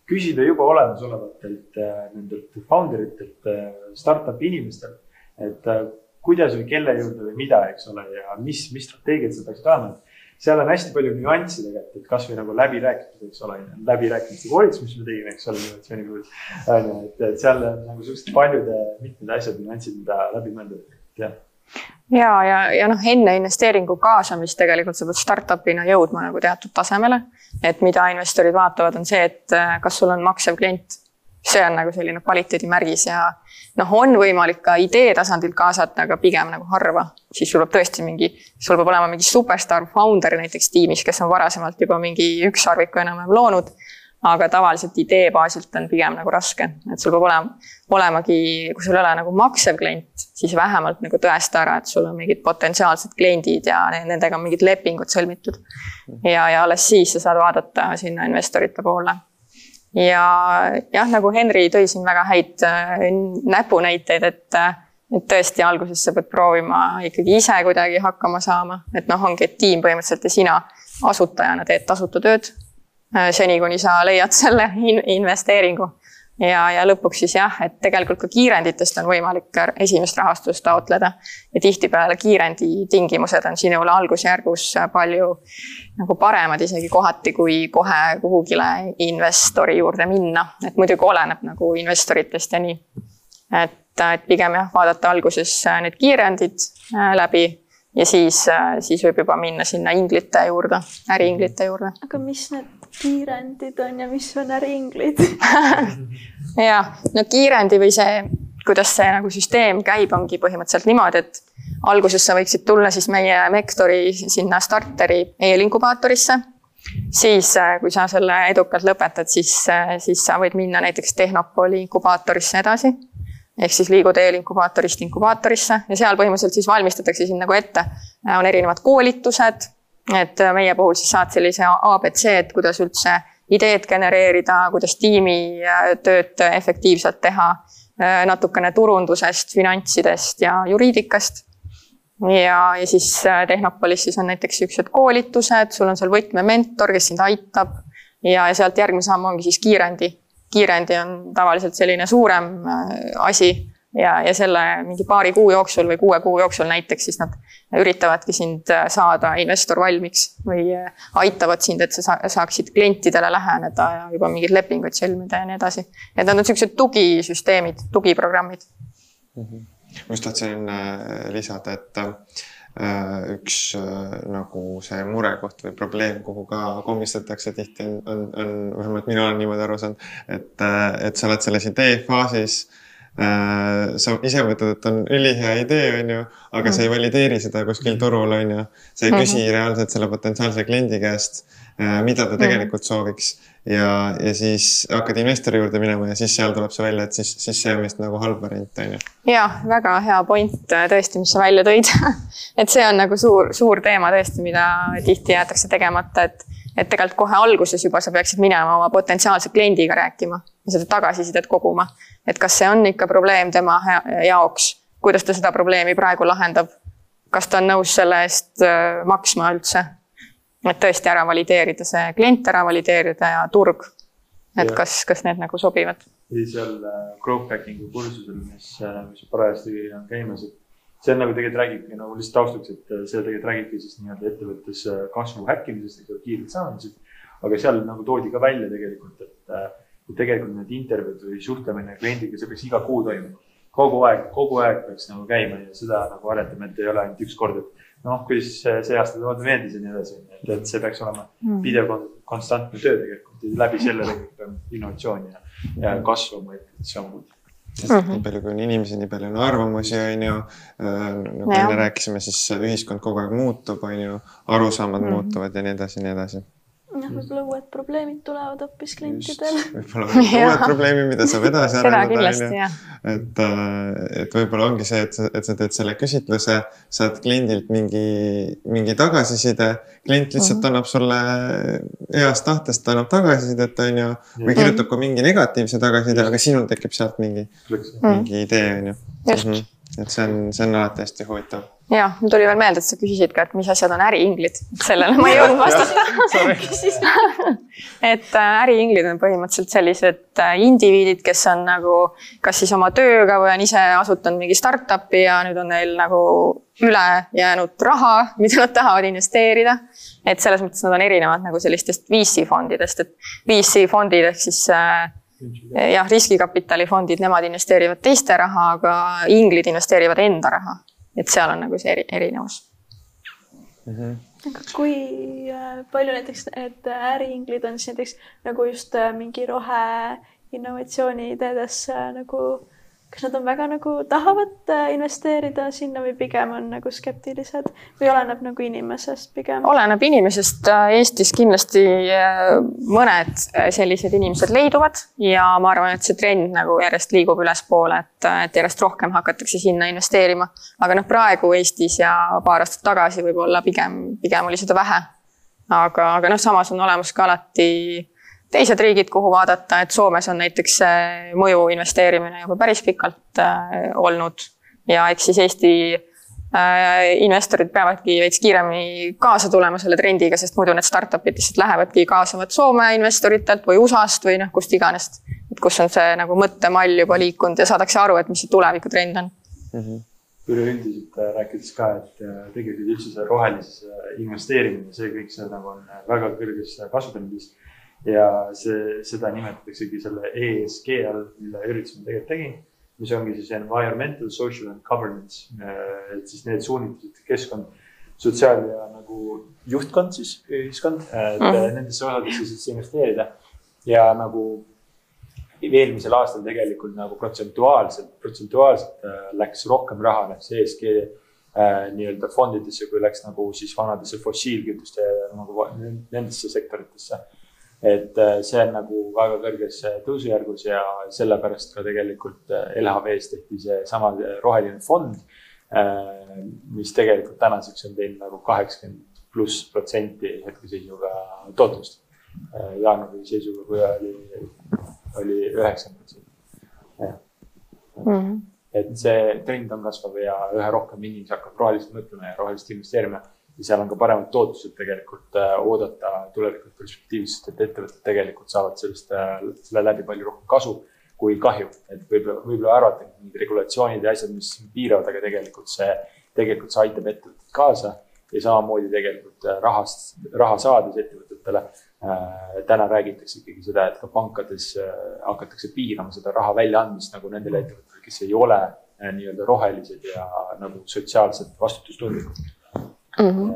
S4: küsida juba olemasolevatelt äh, nendelt founder itelt, äh, startup'i inimestelt, et äh, kuidas või kelle juurde või mida, eks ole, ja mis, mis strateegiad seal peaksid olema. Seal on hästi palju nüansse tegelikult, et kasvõi nagu läbirääkimised, eks ole, läbirääkimiste koolitus, mis me tegime, eks ole, innovatsiooni puhul. on ju, et, et seal on nagu suhteliselt paljude, mitmed asjad, nüansid, mida läbi mõelda, jah
S3: ja, ja, ja noh, enne investeeringu kaasamist tegelikult sa pead startup'ina jõudma nagu teatud tasemele. et mida investorid vaatavad, on see, et kas sul on maksev klient. See on nagu selline kvaliteedimärgis ja noh, on võimalik ka idee tasandilt kaasata, aga pigem nagu harva. siis sul peab tõesti mingi, sul peab olema mingi superstaar founder näiteks tiimis, kes on varasemalt juba mingi ükssarviku enam-vähem loonud aga tavaliselt idee baasilt on pigem nagu raske, et sul peab olema, olemagi, kui sul ei ole nagu maksev klient, siis vähemalt nagu tõesta ära, et sul on mingid potentsiaalsed kliendid ja nendega on mingid lepingud sõlmitud. ja, ja alles siis sa saad vaadata sinna investorite poole. Ja jah, nagu Henri tõi siin väga häid äh, näpunäiteid, et et tõesti alguses sa pead proovima ikkagi ise kuidagi hakkama saama, et noh, ongi, et tiim põhimõtteliselt ja sina asutajana teed tasuta tööd Äh, seni, kuni sa leiad selle in investeeringu. Ja, ja lõpuks siis jah, et tegelikult ka kiirenditest on võimalik esimest rahastust taotleda. ja tihtipeale kiirendi tingimused on sinule algusjärgus palju nagu paremad isegi kohati, kui kohe kuhugile investori juurde minna, et muidugi oleneb nagu investoritest ja nii. et, et pigem jah, vaadata alguses need kiirendid äh, läbi ja siis, äh, siis võib juba minna sinna inglite juurde, äriinglite juurde.
S2: aga mis need kiirendid on ja mis on äriinglid
S3: ja, no kiirendi või see, kuidas see nagu süsteem käib, ongi põhimõtteliselt niimoodi, et alguses sa võiksid tulla siis meie Mektori sinna starteri eelinkubaatorisse. siis, äh, kui sa selle edukalt lõpetad, siis, äh, siis sa võid minna näiteks Tehnopoli inkubaatorisse edasi ehk siis liigud eelinkubaatorist inkubaatorisse ja seal põhimõtteliselt siis valmistatakse sind nagu ette. on erinevad koolitused, et äh, meie puhul siis saad sellise abc, et kuidas üldse ideed genereerida, kuidas tiimitööd äh, efektiivselt teha, äh, natukene turundusest, finantsidest ja juriidikast. ja, ja siis Tehnopolis siis on näiteks siuksed koolitused, sul on seal võtmementor, kes sind aitab ja, ja sealt järgmine samm ongi siis kiirendi. kiirendi on tavaliselt selline suurem asi ja, ja selle mingi paari kuu jooksul või kuue kuu jooksul näiteks siis nad üritavadki sind äh, saada investor valmiks või äh, aitavad sind, et sa saaksid klientidele läheneda ja juba mingeid lepinguid sõlmida ja nii edasi. et nad on niisugused tugisüsteemid, tugiprogrammid
S1: mm. -hmm. ma just tahtsin äh, lisada, et üks nagu see murekoht või probleem, kuhu ka komistatakse tihti on, on, on, vähemalt mina olen niimoodi aru saanud, et, et sa oled selles idee faasis Äh, sa ise mõtled, et on ülihea idee, on ju, aga sa ei valideeri seda kuskil turul, on ju. sa ei küsi mhm. reaalselt selle potentsiaalse kliendi käest, äh, mida ta mhm. tegelikult sooviks. ja, ja siis hakkad investori juurde minema ja siis seal tuleb see välja, et siis, siis see on vist nagu halb variant, on ju.
S3: ja väga hea point äh, tõesti, mis sa välja tõid et see on nagu suur, suur teema tõesti, mida tihti jäetakse tegemata, et et tegelikult kohe alguses juba sa peaksid minema oma potentsiaalse kliendiga rääkima ja seda tagasisidet koguma et kas see on ikka probleem tema jaoks, kuidas ta seda probleemi praegu lahendab. kas ta on nõus selle eest äh, maksma üldse? et tõesti ära valideerida see klient, ära valideerida ja turg. et ja. kas, kas need nagu sobivad
S4: ja seal äh, growth hacking'u kursusel, mis, mis parajasti on käimas, et see on nagu tegelikult räägibki nagu lihtsalt taustaks, et see tegelikult räägibki siis nii-öelda ettevõttes kasvu häkkimisest, eks ole, kiirelt saamisest. aga seal nagu toodi ka välja tegelikult, et, et tegelikult need intervjuud või suhtlemine kliendiga, see peaks iga kuu toimuma. kogu aeg, kogu aeg peaks nagu käima ja seda nagu arendame, et ei ole ainult üks kord, et noh, kuidas see aasta mulle meeldis ja nii edasi, et, et see peaks olema mm. pidev konstantne töö tegelikult ja läbi selle tegelikult on innovatsioon ja, ja kasv oma ettevõttes samamoodi
S1: sest mm -hmm. nii palju kui on inimesi, nii palju on arvamusi, on ju. Äh, nagu enne rääkisime, siis ühiskond kogu aeg muutub, on ju, arusaamad mm -hmm. muutuvad ja nii edasi, nii edasi
S2: noh, võib-olla uued probleemid tulevad hoopis klientidel.
S1: võib-olla uued probleemid, mida saab edasi arendada, onju. et, äh, et võib-olla ongi see, et sa, et sa teed selle küsitluse, saad kliendilt mingi, mingi tagasiside. klient lihtsalt mm -hmm. annab sulle heast tahtest, ta annab tagasisidet, onju. või kirjutab ka mingi negatiivse tagasiside, aga sinul tekib sealt mingi, mingi idee, onju. Mhm. et see on, see on alati hästi huvitav
S3: ja, mul tuli veel meelde, et sa küsisid ka, et mis asjad on äriinglid. sellele ma ei jõudnud vastata. Et äh, äriinglid on põhimõtteliselt sellised äh, indiviidid, kes on nagu kas siis oma tööga või on ise asutanud mingi startup'i ja nüüd on neil nagu ülejäänud raha, mida nad tahavad investeerida. et selles mõttes nad on erinevad nagu sellistest VC fondidest, et VC fondid ehk siis äh, jah, riskikapitalifondid, nemad investeerivad teiste raha, aga inglid investeerivad enda raha et seal on nagu see eri, erinevus
S2: mm. -hmm. aga kui äh, palju näiteks need äriinglid on siis näiteks nagu just äh, mingi rohe innovatsiooni ideedesse nagu kas nad on väga nagu tahavad äh, investeerida sinna või pigem on nagu skeptilised või oleneb nagu inimesest pigem?
S3: oleneb inimesest. Äh, Eestis kindlasti äh, mõned sellised inimesed leiduvad ja ma arvan, et see trend nagu järjest liigub ülespoole, et, et järjest rohkem hakatakse sinna investeerima. aga noh, praegu Eestis ja paar aastat tagasi võib-olla pigem, pigem oli seda vähe. aga, aga noh, samas on olemas ka alati teised riigid, kuhu vaadata, et Soomes on näiteks mõju investeerimine juba päris pikalt äh, olnud ja eks siis Eesti äh, investorid peavadki veits kiiremini kaasa tulema selle trendiga, sest muidu need startup'id lihtsalt lähevadki kaasavad Soome investoritelt või USA-st või noh, kust iganes. et kus on see nagu mõttemall juba liikunud ja saadakse aru, et mis see tulevikutrend on mm.
S4: -hmm üleüldiselt äh, rääkides ka, et tegelikult üldse see rohelises investeerimine, see kõik, see nagu on väga kõrges kasvutrendis ja see, seda nimetataksegi selle ESG all, mille ürituse ma tegelikult tegin, mis ongi siis environmental, social and governance. Äh, et siis need suunitlus, keskkond, sotsiaal ja nagu juhtkond siis, ühiskond, et mm nendesse osadesse siis investeerida. ja nagu eelmisel aastal tegelikult nagu protsentuaalselt, protsentuaalselt äh, läks rohkem raha, läks ESG äh, nii-öelda fondidesse, kui läks nagu siis vanadesse fossiilkütuste nagu nendesse sektoritesse et äh, see on nagu väga kõrges äh, tõusujärgus ja sellepärast ka tegelikult äh, LHV-s tehti seesama roheline fond, mis tegelikult tänaseks on teinud nagu kaheksakümmend pluss protsenti hetkeseisuga tootlust. jaanuari seisuga, kui oli, oli üheksakümmend protsenti. Mhm. et see trend on kasvav ja üha rohkem inimesi hakkab roheliselt mõtlema ja roheliselt investeerima ja seal on ka paremad tootlused tegelikult äh, oodata tulevikus perspektiivis, sest et ettevõtted tegelikult saavad sellest, äh, selle läbi palju rohkem kasu kui kahju. et võib-olla, võib-olla arvata, mingid regulatsioonid ja asjad, mis piiravad, aga tegelikult see, tegelikult see aitab ettevõtet kaasa ja samamoodi tegelikult äh, rahast, raha saades ettevõtetele täna räägitakse ikkagi seda, et ka pankades hakatakse piirama seda raha väljaandmist nagu nendele ettevõtetele, kes ei ole nii-öelda rohelised ja nagu sotsiaalselt vastutustundlikud mm. -hmm.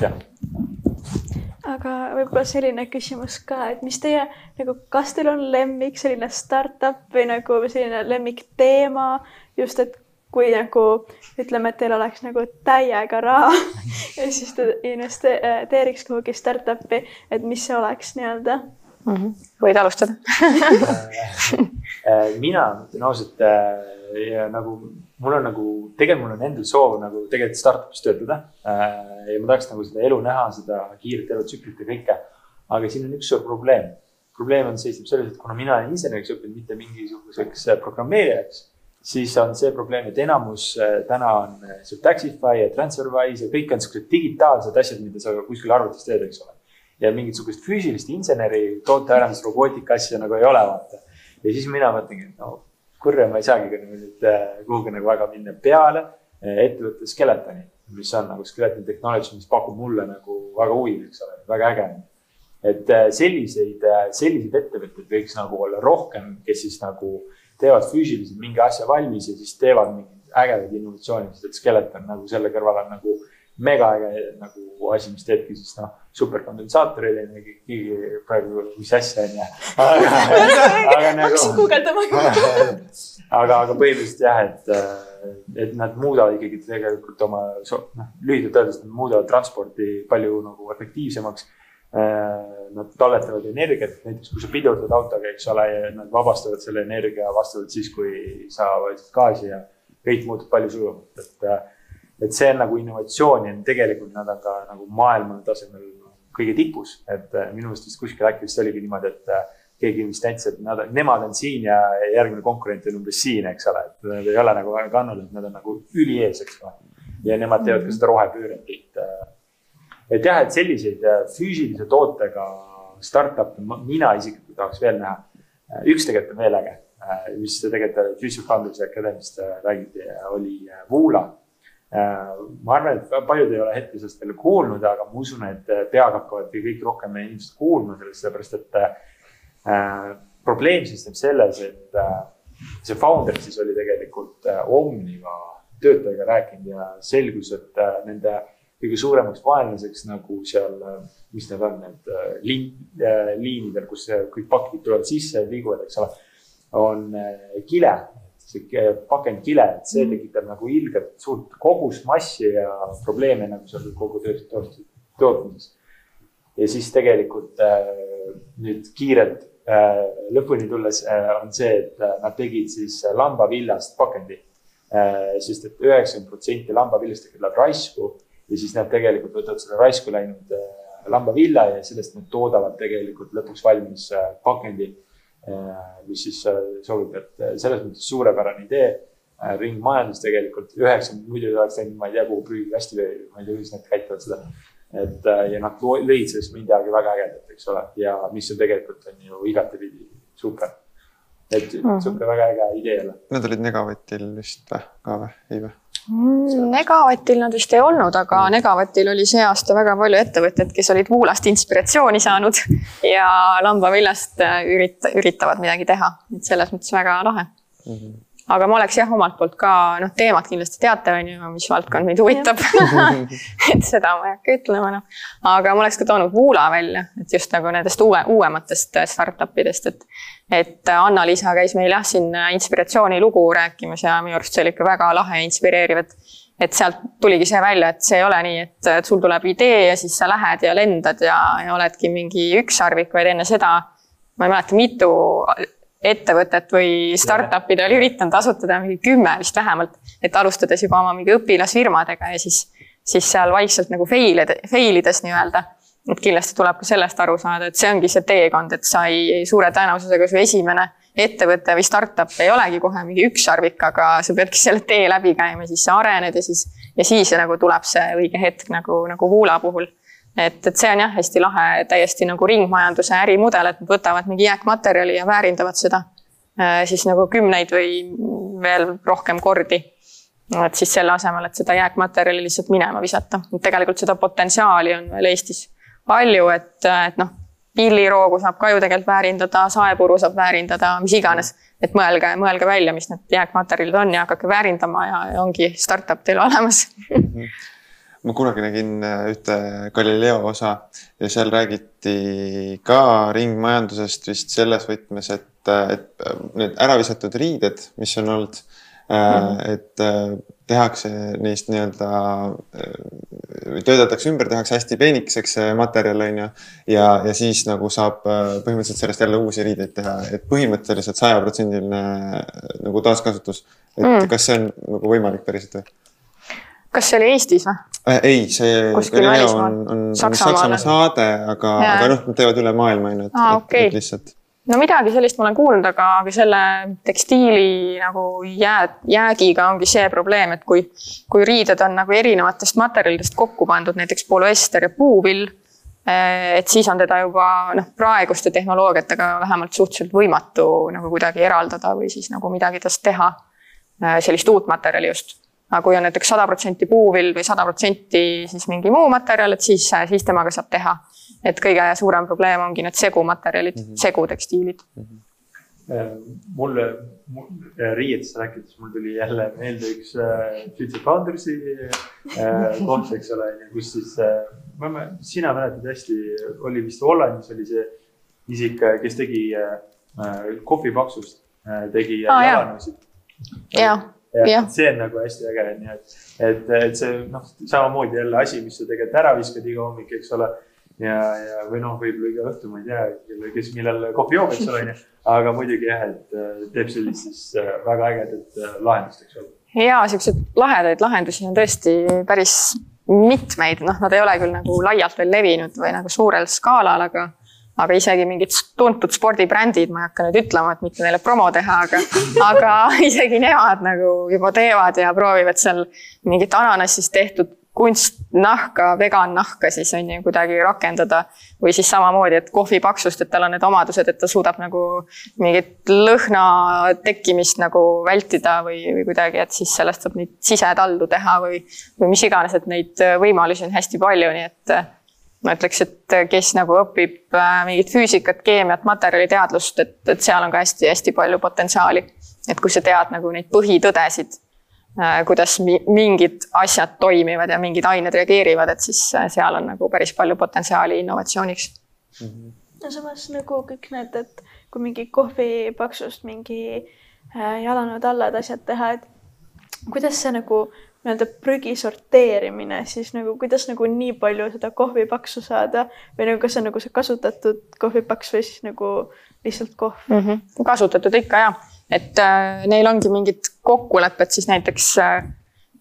S4: jah
S2: aga võib-olla selline küsimus ka, et mis teie nagu, kas teil on lemmik selline startup või nagu selline lemmikteema just, et kui nagu ütleme, et teil oleks nagu täiega raha ja siis te investeeriks kuhugi startup'i, et mis see oleks nii-öelda
S3: mm? -hmm. võid alustada
S4: äh, mina ütlen ausalt äh, nagu mul on nagu, tegelikult mul on endal soov nagu tegelikult startup'is töötada äh,. ja ma tahaks nagu seda elu näha, seda kiiret elutsüklit ja kõike. aga siin on üks suur probleem. probleem on, seisneb selles, et kuna mina olen inseneriks õppinud, mitte mingisuguseks äh, programmeerijaks, siis on see probleem, et enamus äh, täna on äh, see Taxify ja Transferwise ja kõik on siuksed digitaalsed asjad, mida sa kuskil arvutis teed, eks ole. Ja mingit sihukest füüsilist inseneri, tootearendus, robootika asja nagu ei ole, vaata ja siis mina mõtlengi, et no kurja, ma ei saagi nagu nüüd äh, kuhugi nagu väga minna peale äh, ettevõtte Skeletoni, mis on nagu Skeleton Technology, mis pakub mulle nagu väga huvi, eks ole, väga äge. et äh, selliseid, selliseid ettevõtteid võiks nagu olla rohkem, kes siis nagu teevad füüsiliselt mingi asja valmis ja siis teevad mingeid ägedaid innovatsioone, sest et Skeleton nagu selle kõrval on nagu mega äge nagu asi, mis teebki siis noh, superkondensaatoril on ju, keegi praegu, mis asja on ju.
S2: aga nagu. hakkasin guugeldama
S4: aga, aga põhimõtteliselt jah, et, et nad muudavad ikkagi tegelikult oma, noh, lühidalt öeldes nad muudavad transporti palju nagu efektiivsemaks. Nad talletavad energiat, näiteks kui sa pidurdad autoga, eks ole, nad vabastavad selle energia vastavalt siis, kui sa vajutad gaasi ja kõik muutub palju sujuvamalt, et et see on nagu innovatsioon ja tegelikult nad on ka nagu maailma tasemel kõige tipus, et äh, minu meelest vist kuskil äkki vist oligi niimoodi, et äh, keegi vist näitas, et nad, nemad on siin ja järgmine konkurent on umbes siin, eks ole, et nad ei ole nagu väga kannul, et nad on nagu üliees, eks ole. ja nemad teevad ka seda rohepööret, et, äh, et jah, et selliseid füüsilise tootega startup'e mina isiklikult tahaks veel näha. üks tegelikult on veel äge, mis tegelikult Future Founders Academy'st räägiti, oli Voola Äh, ma arvan, et paljud ei ole hetkel sellest veel kuulnud, aga ma usun, et äh, peagi hakkavad kõik rohkem inimesed kuulma sellest, sellepärast et äh, probleem seisneb selles, et äh, see founder siis oli tegelikult äh, Omniva töötajaga rääkinud ja selgus, et äh, nende kõige suuremaks vaenlaseks nagu seal, mis need on, need liin, liinidel, kus kõik pakid tulevad sisse ja liiguvad, eks ole, on kile see pakendkile, et see mm. tekitab nagu ilgelt suurt kogust massi ja probleeme nagu seal kogu tootmises. ja siis tegelikult äh, nüüd kiirelt äh, lõpuni tulles äh, on see, et äh, nad tegid siis lambavillast pakendi äh,. sest et üheksakümmend protsenti lambavillast tegelikult läheb raisku ja siis nad tegelikult võtavad selle raisku läinud äh, lambavilla ja sellest nad toodavad tegelikult lõpuks valmis äh, pakendi mis siis äh, sobib, et äh, selles mõttes suurepärane idee. ringmajandus tegelikult üheksa, muidu oleks läinud, ma ei tea, kuhu prügikasti või ma ei tea, kuidas nad käitlevad seda. et ja nad lõid sellest midagi väga ägedat, eks ole, ja mis on tegelikult on ju igatepidi super. et uh -huh. sihuke väga äge idee.
S1: Nad olid Negavatil vist või, ka või, ei või?
S3: Mm, Negavatil nad vist ei olnud, aga mm. Negavatil oli see aasta väga palju ettevõtteid, kes olid Voolast inspiratsiooni saanud ja lambaviljast äh, ürit-, üritavad midagi teha, et selles mõttes väga lahe mm. -hmm aga ma oleks jah, omalt poolt ka noh, teemat kindlasti teate, on ju, mis valdkond mind huvitab et seda ma ei hakka ütlema, noh. aga ma oleks ka toonud Voola välja, et just nagu nendest uue, uuematest startup idest, et et Anna-Liisa käis meil jah, siin inspiratsioonilugu rääkimas ja minu arust see oli ikka väga lahe ja inspireeriv, et et sealt tuligi see välja, et see ei ole nii, et, et sul tuleb idee ja siis sa lähed ja lendad ja, ja oledki mingi ükssarvik, vaid enne seda ma ei mäleta, mitu ettevõtet või startup'id oli üritanud asutada mingi kümme vist vähemalt, et alustades juba oma mingi õpilasfirmadega ja siis, siis seal vaikselt nagu fail, fail ides nii-öelda et kindlasti tuleb ka sellest aru saada, et see ongi see teekond, et sa ei, suure tõenäosusega su esimene ettevõte või startup ei olegi kohe mingi ükssarvik, aga sa peadki selle tee läbi käima, siis sa arened ja siis, ja siis nagu tuleb see õige hetk nagu, nagu Voola puhul. et, et see on jah, hästi lahe, täiesti nagu ringmajanduse ärimudel, et nad võtavad mingi jääkmaterjali ja väärindavad seda äh, siis nagu kümneid või veel rohkem kordi et siis selle asemel, et seda jääkmaterjali lihtsalt minema visata, tegelikult seda potentsiaali on veel Eestis palju, et, et noh, pilliroogu saab ka ju tegelikult väärindada, saepuru saab väärindada, mis iganes. et mõelge, mõelge välja, mis need jääkmaterjalid on ja hakake väärindama ja, ongi startup teil olemas
S1: ma kunagi nägin äh, ühte Galileo osa ja seal räägiti ka ringmajandusest vist selles võtmes, et, et need ära visatud riided, mis on olnud mm, -hmm. et tehakse neist nii-öelda, töödeldakse ümber, tehakse hästi peenikeseks see materjal, on ju. ja, ja siis nagu saab põhimõtteliselt sellest jälle uusi riideid teha, et põhimõtteliselt sajaprotsendiline nagu taaskasutus. et mm. kas see on nagu võimalik päriselt või?
S3: kas see oli Eestis või
S1: äh,? ei, see Galileo on, on, on Saksamaa saade, aga, aga noh, nad teevad üle maailma, on ju, et
S3: lihtsalt no midagi sellist ma olen kuulnud, aga, aga selle tekstiili nagu jää, jäägiga ongi see probleem, et kui, kui riided on nagu erinevatest materjalidest kokku pandud, näiteks polüester ja puuvill, et siis on teda juba noh, praeguste tehnoloogiatega vähemalt suhteliselt võimatu nagu kuidagi eraldada või siis nagu midagi tast teha. sellist uut materjali just. aga kui on näiteks sada protsenti puuvill või sada protsenti siis mingi muu materjal, et siis, siis temaga saab teha. Et kõige suurem probleem ongi need segumaterjalid mm, -hmm. segutekstiilid mm. -hmm
S4: mulle, mulle riietest rääkides, mul tuli jälle meelde üks äh, Future Founders'i äh, koht, eks ole, kus siis äh,, ma, ma, sina mäletad hästi, oli vist Hollandis oli see isik, kes tegi äh, kohvipaksust äh,, tegi ah, jalanõusid.
S3: jah
S4: ja see on nagu hästi äge, nii et, et, et see noh, samamoodi jälle asi, mis sa tegelikult ära viskad iga hommik, eks ole ja, ja või noh, võib-olla iga õhtu, ma ei tea, kes millal kohvi joob, eks ole, onju. aga muidugi jah, et äh, teeb sellist siis äh, väga ägedat äh, lahendust, eks ole.
S3: ja siukseid lahedaid lahendusi on tõesti päris mitmeid, noh, nad ei ole küll nagu laialt veel levinud või nagu suurel skaalal, aga aga isegi mingid tuntud spordibrändid, ma ei hakka nüüd ütlema, et mitte neile promo teha, aga, aga isegi nemad nagu juba teevad ja proovivad seal mingit ananassist tehtud kunstnahka, vegan-nahka siis on ju kuidagi rakendada. või siis samamoodi, et kohvi paksust, et tal on need omadused, et ta suudab nagu mingit lõhna tekkimist nagu vältida või, või kuidagi, et siis sellest saab neid sisetaldu teha või, või mis iganes, et neid võimalusi on hästi palju, nii et ma ütleks, et kes nagu õpib äh, mingit füüsikat, keemiat, materjaliteadlust, et, et seal on ka hästi-hästi palju potentsiaali. et kui sa tead nagu neid põhitõdesid kuidas mingid asjad toimivad ja mingid ained reageerivad, et siis äh, seal on nagu päris palju potentsiaali innovatsiooniks
S2: mm. -hmm. no samas nagu kõik need, et kui mingi kohvi paksust mingi äh, jalanõud alla, et asjad teha, et kuidas see nagu nii-öelda prügi sorteerimine siis nagu, kuidas nagu nii palju seda kohvipaksu saada või nagu kas see on nagu see kasutatud kohvipaks või siis nagu lihtsalt kohv
S3: mm? -hmm. kasutatud ikka ja et äh, neil ongi mingid kokkulepped siis näiteks äh,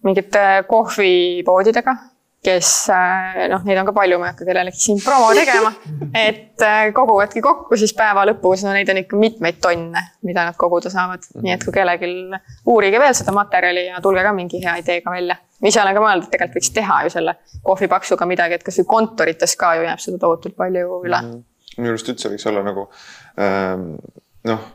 S3: mingite kohvipoodidega, kes äh, noh, neid on ka palju, ma ei hakka kellelegi siin promo tegema, et äh, koguvadki kokku siis päeva lõpus, no neid on ikka mitmeid tonne, mida nad koguda saavad, nii et kui kellelgi, uurige veel seda materjali ja tulge ka mingi hea ideega välja. ma ise olen ka mõelnud, et tegelikult võiks teha ju selle kohvipaksuga midagi, et kasvõi kontorites ka ju jääb seda tohutult palju üle mm. -hmm.
S1: minu arust üldse võiks olla nagu ähm, noh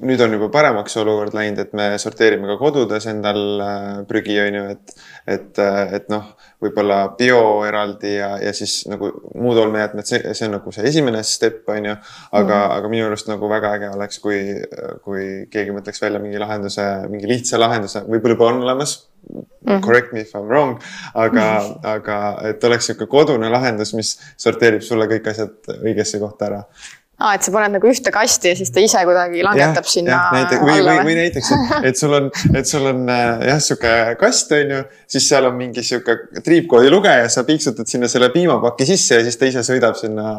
S1: nüüd on juba paremaks olukord läinud, et me sorteerime ka kodudes endal äh, prügi, on ju, et, et, äh, et noh, võib-olla bio eraldi ja, ja siis nagu muud olmejäätmed, see, see on nagu see esimene step, on ju. aga mm., aga minu arust nagu väga äge oleks, kui, kui keegi mõtleks välja mingi lahenduse, mingi lihtsa lahenduse, võib-olla juba on olemas mm. -hmm. Correct me if I m wrong, aga mm, -hmm. aga et oleks niisugune kodune lahendus, mis sorteerib sulle kõik asjad õigesse kohta ära
S3: aa, et sa paned nagu ühte kasti ja siis ta ise kuidagi langetab ja, sinna
S1: ja, näiteks, või, või, või näiteks, et, sul on, et sul on äh, jah, sihuke kast on ju, siis seal on mingi sihuke triipkoodi lugeja, sa piiksutad sinna selle piimapaki sisse ja siis ta ise sõidab sinna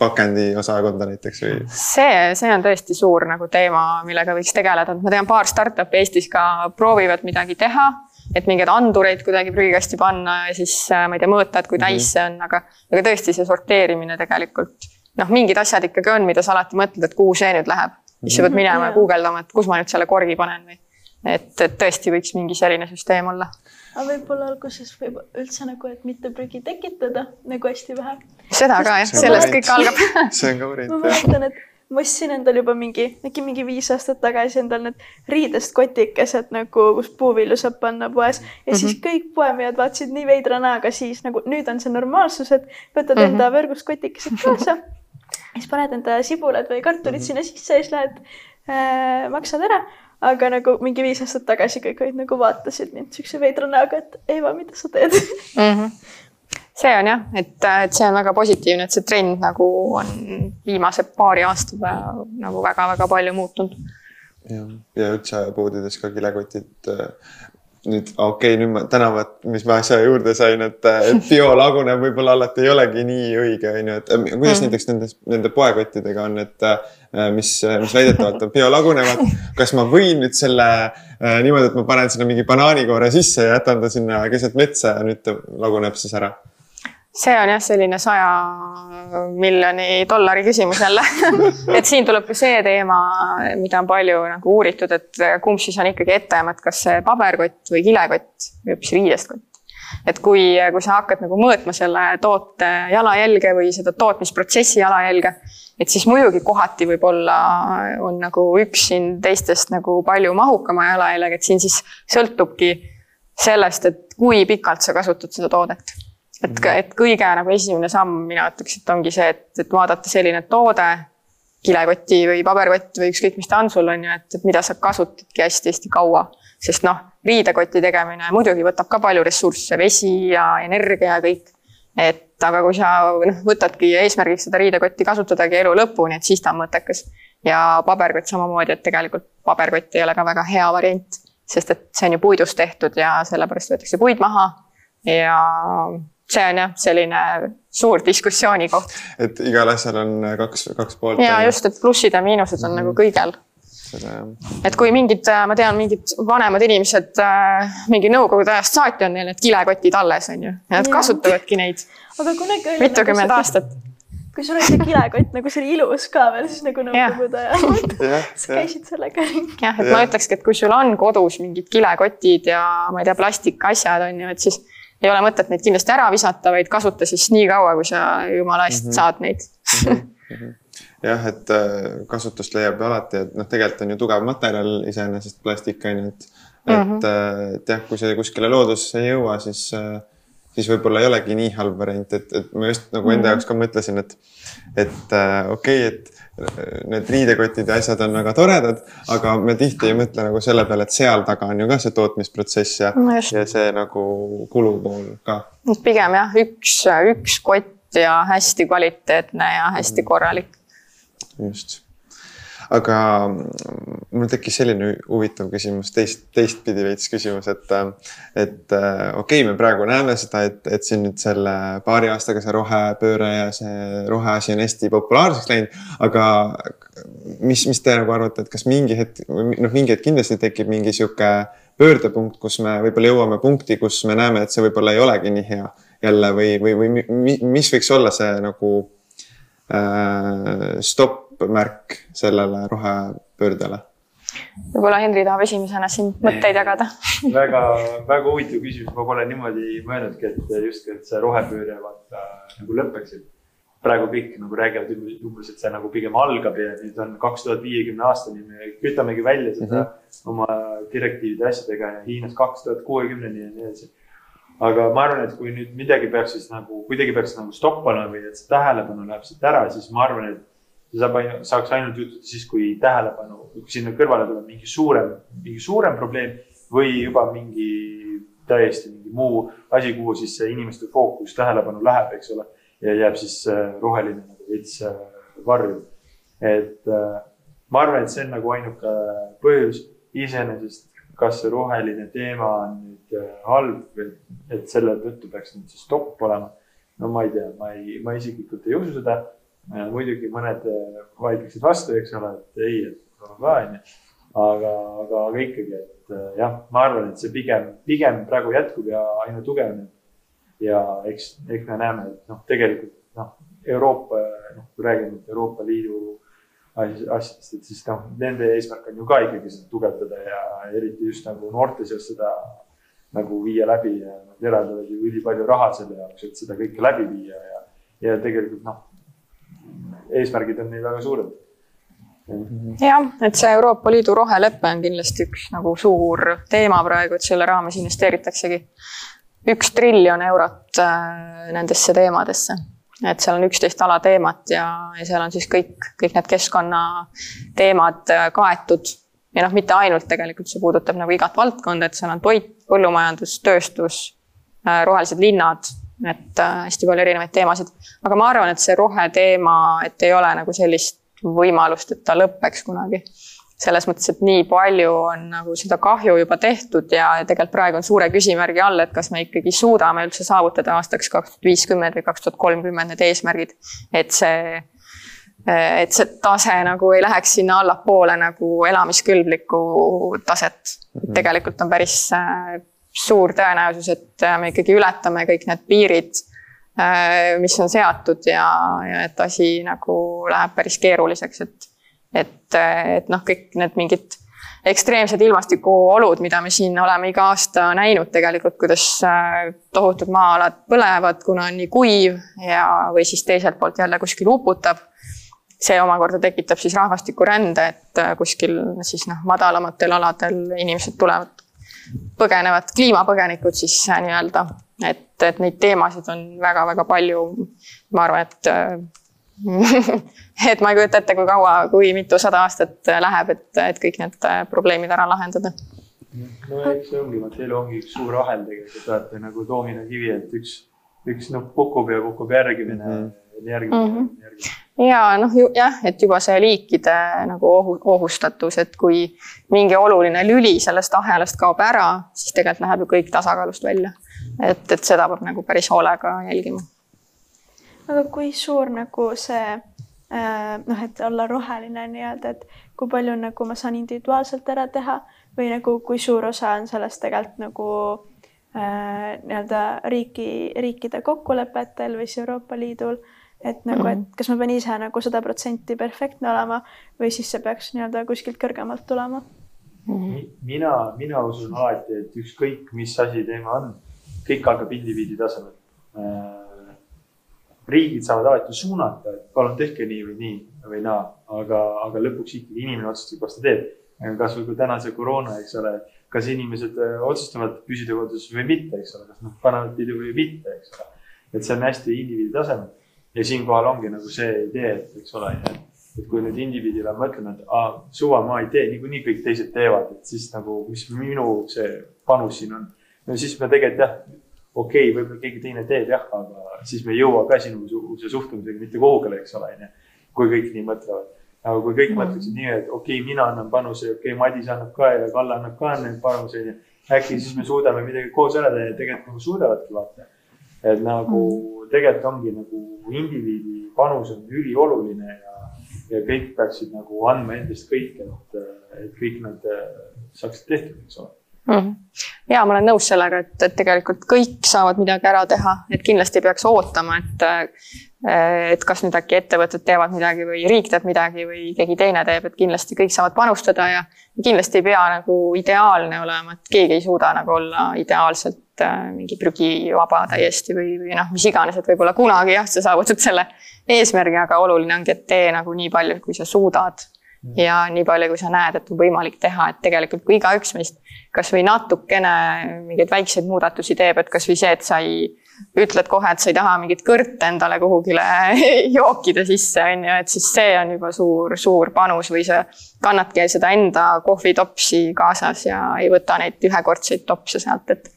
S1: pakendiosakonda näiteks või?
S3: see, see on tõesti suur nagu teema, millega võiks tegeleda, et ma tean, paar startup'i Eestis ka proovivad midagi teha et mingeid andureid kuidagi prügikasti panna ja siis äh, ma ei tea, mõõta, et kui täis mhm. see on, aga, aga tõesti see sorteerimine tegelikult noh, mingid asjad ikkagi on, mida sa alati mõtled, et kuhu see nüüd läheb. siis sa pead mhm. minema ja guugeldama, et kus ma nüüd selle korgi panen või. et, et tõesti võiks mingi selline süsteem olla.
S2: aga võib-olla alguses võib üldse nagu, et mitte prügi tekitada nagu hästi vähe.
S3: seda ka jah, sellest kõik algab
S1: see on ka variant.
S2: ma mäletan, et ma ostsin endal juba mingi, äkki mingi viis aastat tagasi endal need riidest kotikesed nagu, kus puuvilju saab panna poes ja mm -hmm. siis kõik poemehad vaatasid nii veidra näoga siis nagu nüüd on see normaalsus, et võtad mm -hmm. enda võrgust kotikesed kaasa siis paned enda sibulad või kartulid mm -hmm. sinna sisse ja siis lähed äh,, maksad ära. aga nagu mingi viis aastat tagasi kõik olid nagu vaatasid mind siukse veidra näoga, et Eva, mida sa teed mm? -hmm.
S3: see on jah, et, et see on väga positiivne, et see trend nagu on viimase paari aastaga nagu väga-väga palju muutunud.
S1: jah, ja üldse poodides ka kilekotid äh, nüüd okei okay,, nüüd ma tänavat, mis ma asja juurde sain, et, et biolagunev võib-olla alati ei olegi nii õige, on ju, et kuidas mm. näiteks nende, nende poekottidega on, et mis, mis väidetavalt on biolagunevad. kas ma võin nüüd selle niimoodi, et ma panen sinna mingi banaanikoore sisse ja jätan ta sinna keset metsa ja nüüd ta laguneb siis ära?
S3: see on jah, selline saja miljoni dollari küsimus jälle et siin tuleb ka see teema, mida on palju nagu uuritud, et kumb siis on ikkagi etteaim, et kas see paberkott või kilekott või hoopis riidest kott. et kui, kui sa hakkad nagu mõõtma selle toote jalajälge või seda tootmisprotsessi jalajälge, et siis muidugi kohati võib-olla on nagu üks siin teistest nagu palju mahukama jalajäljega, et siin siis sõltubki sellest, et kui pikalt sa kasutad seda toodet. Et, et kõige nagu esimene samm, mina ütleks, et ongi see, et, et vaadata selline toode, kilekoti või paberkott või ükskõik, mis ta on sul, on ju, et, mida sa kasutadki hästi-hästi kaua. sest noh, riidekoti tegemine muidugi võtab ka palju ressursse, vesi ja energia ja kõik. et aga kui sa noh, võtadki eesmärgiks seda riidekotti kasutadagi elu lõpuni, et siis ta on mõttekas. ja paberkott samamoodi, et tegelikult paberkott ei ole ka väga hea variant, sest et see on ju puidust tehtud ja sellepärast võetakse puid maha ja see on jah, selline suur diskussiooni koht.
S1: et igal asjal on kaks, kaks poolt.
S3: ja just, et plussid ja miinused on mm -hmm. nagu kõigel. et kui mingid, ma tean, mingid vanemad inimesed mingi nõukogude ajast saati on neil need kilekotid alles, on ju, ja nad kasutavadki neid.
S2: aga kunagi oli.
S3: mitukümmend nagu aastat
S2: kui sul oli see kilekott nagu see oli ilus ka veel, siis nagu nõukogude ajal. sa käisid sellega ringi.
S3: jah, et ja. ma ütlekski, et kui sul on kodus mingid kilekotid ja ma ei tea, plastikasjad on ju, et siis ei ole mõtet neid kindlasti ära visata, vaid kasuta siis nii kaua, kui sa jumala eest mm -hmm. saad neid mm.
S1: -hmm. jah, et äh, kasutust leiab ju alati, et noh, tegelikult on ju tugev materjal iseenesest plastik on ju, et et mm, -hmm. et jah, kui see kuskile loodusesse ei jõua, siis, äh, siis võib-olla ei olegi nii halb variant, et, et ma just nagu enda mm -hmm. jaoks ka mõtlesin, et, et okei okay,, et need riidekotid ja asjad on väga toredad, aga me tihti ei mõtle nagu selle peale, et seal taga on ju ka see tootmisprotsess ja no, ja see nagu kulupool ka.
S3: pigem jah, üks, üks kott ja hästi kvaliteetne ja hästi korralik.
S1: just aga mul tekkis selline huvitav küsimus, teist, teistpidi veits küsimus, et, et okei okay,, me praegu näeme seda, et, et siin nüüd selle paari aastaga see rohepööre ja see roheasi on hästi populaarseks läinud, aga mis, mis te nagu arvate, et kas mingi hetk, noh, mingi hetk kindlasti tekib mingi sihuke pöördepunkt, kus me võib-olla jõuame punkti, kus me näeme, et see võib-olla ei olegi nii hea jälle või, või, või mis võiks olla see nagu äh, stopp märk sellele rohepöördele?
S3: võib-olla Henri tahab esimesena siin mõtteid jagada
S4: väga, väga huvitav küsimus, ma pole niimoodi mõelnudki, et justkui, et see rohepööre vaata nagu lõpeks, et praegu kõik nagu räägivad umbes, et see nagu pigem algab ja nüüd on kaks tuhat viiekümne aastani me kütamegi välja seda mm -hmm. oma direktiivide asjadega ja Hiinas kaks tuhat kuuekümneni ja nii edasi. aga ma arvan, et kui nüüd midagi peaks siis nagu kuidagi peaks nagu stoppama või et see tähelepanu läheb siit ära, siis ma arvan, et see saab, saaks ainult juhtuda siis, kui tähelepanu, kui sinna kõrvale tuleb mingi suurem, mingi suurem probleem või juba mingi täiesti mingi muu asi, kuhu siis see inimeste fookus, tähelepanu läheb, eks ole. ja jääb siis äh, roheline nagu veits äh, varju. et äh, ma arvan, et see on nagu ainuke põhjus iseenesest, kas see roheline teema on nüüd halb, et selle tõttu peaks nüüd see stopp olema. no ma ei tea, ma ei, ma isiklikult ei usu seda muidugi mõned äh, vaidleksid vastu, eks ole, et ei, et on ka onju. aga, aga, aga ikkagi, et äh, jah, ma arvan, et see pigem, pigem praegu jätkub ja aina tugevneb. ja eks, eks me näeme, et noh, tegelikult noh, Euroopa, noh, kui räägime Euroopa Liidu asjadest, et siis noh, nende eesmärk on ju ka ikkagi seda tugevdada ja eriti just nagu noorte seas seda nagu viia läbi ja nad eraldavad ju ülipalju raha selle jaoks, et seda kõike läbi viia ja, ja tegelikult noh, eesmärgid on neil väga suured.
S3: jah, et see Euroopa Liidu rohelepe on kindlasti üks nagu suur teema praegu, et selle raames investeeritaksegi üks triljon eurot äh, nendesse teemadesse. et seal on üksteist alateemat ja, ja seal on siis kõik, kõik need keskkonnateemad äh, kaetud ja noh, mitte ainult tegelikult, see puudutab nagu igat valdkonda, et seal on toit, põllumajandus, tööstus, äh, rohelised linnad et äh, hästi palju erinevaid teemasid. aga ma arvan, et see roheteema, et ei ole nagu sellist võimalust, et ta lõpeks kunagi. selles mõttes, et nii palju on nagu seda kahju juba tehtud ja tegelikult praegu on suure küsimärgi all, et kas me ikkagi suudame üldse saavutada aastaks kaks tuhat viiskümmend või kaks tuhat kolmkümmend need eesmärgid. et see, et see tase nagu ei läheks sinna allapoole nagu elamiskõlblikku taset. Mhm. tegelikult on päris äh, suur tõenäosus, et äh, me ikkagi ületame kõik need piirid, äh, mis on seatud ja, ja et asi nagu läheb päris keeruliseks, et, et, et noh, kõik need mingid ekstreemsed ilmastikuolud, mida me siin oleme iga aasta näinud tegelikult, kuidas äh, tohutud maa-alad põlevad, kuna on nii kuiv ja, või siis teiselt poolt jälle kuskil uputab. see omakorda tekitab siis rahvastikurände, et äh, kuskil siis noh, madalamatel aladel inimesed tulevad, põgenevad, kliimapõgenikud siis äh, nii-öelda, et, et neid teemasid on väga-väga palju. ma arvan, et et ma ei kujuta ette, kui kaua, kui mitusada aastat läheb, et, et kõik need probleemid ära lahendada.
S4: no eks see ongi, vaata elu ongi üks suur ahel tegelikult, vaata nagu doominokivi, et üks, üks nupp kukub ja kukub järgmine mm, -hmm. Mm, -hmm. järgmine
S3: ja noh, jah, et juba see liikide nagu ohu, ohustatus, et kui mingi oluline lüli sellest ahelast kaob ära, siis tegelikult läheb ju kõik tasakaalust välja. et, et seda peab nagu päris hoolega jälgima
S2: aga kui suur nagu see äh, noh, et olla roheline nii-öelda, et kui palju nagu ma saan individuaalselt ära teha või nagu kui suur osa on sellest tegelikult nagu äh, nii-öelda riiki, riikide kokkulepetel või siis Euroopa Liidul, et nagu, et mhm. kas ma pean ise nagu sada protsenti perfektne olema või siis see peaks nii-öelda kuskilt kõrgemalt tulema?
S4: mina, mina usun alati, et ükskõik, mis asi teema on, kõik algab indiviidi tasemel äh, riigid saavad alati suunata, et palun tehke nii või nii või naa, aga, aga lõpuks ikkagi inimene otsustab, kas ta teeb. kasvõi kui täna see koroona, eks ole, kas inimesed äh, otsustavad püsida kodus või mitte, eks ole, kas nad panevad pidu või mitte, eks ole. et see on hästi indiviidi tasemel ja siinkohal ongi nagu see idee, et eks ole, et kui nüüd indiviidile mõtleme, et aa, suva ma ei tee, niikuinii kõik teised teevad, et siis nagu, mis minu see panus siin on. no siis me tegelikult jah, okei okay,, võib-olla keegi teine teeb jah, aga siis me ei jõua ka sinusuguse suhtumisega mitte kuhugile, eks ole, onju. kui kõik nii mõtlevad. aga kui kõik mm. mõtleksid nii, et okei okay,, mina annan panuse, okei okay,, Madis annab ka ja Kalle annab ka neid panuse, onju. äkki siis me suudame midagi koos ära teha ja tegelikult nagu suudavadki vaata. et nagu mm. Tegelikult ongi nagu indiviidi panus on ülioluline ja, ja kõik peaksid nagu andma endast kõik, et, et kõik nad saaksid tehtud, eks ole
S3: mm. -hmm. ja ma olen nõus sellega, et, et tegelikult kõik saavad midagi ära teha, et kindlasti ei peaks ootama, et et kas nüüd äkki ettevõtted teevad midagi või riik teeb midagi või keegi teine teeb, et kindlasti kõik saavad panustada ja kindlasti ei pea nagu ideaalne olema, et keegi ei suuda nagu olla ideaalselt äh, mingi prügivaba täiesti või, või noh, mis iganes, et võib-olla kunagi jah, sa saavutad selle eesmärgi, aga oluline ongi, et tee nagu nii palju, kui sa suudad ja nii palju, kui sa näed, et on võimalik teha, et tegelikult kui igaüks meist kasvõi natukene mingeid väikseid muudatusi teeb, et kasvõi see, et sa ei ütled kohe, et sa ei taha mingit kõrte endale kuhugile jookida sisse, on ju, et siis see on juba suur, suur panus või sa kannadki seda enda kohvitopsi kaasas ja ei võta neid ühekordseid topse sealt, et,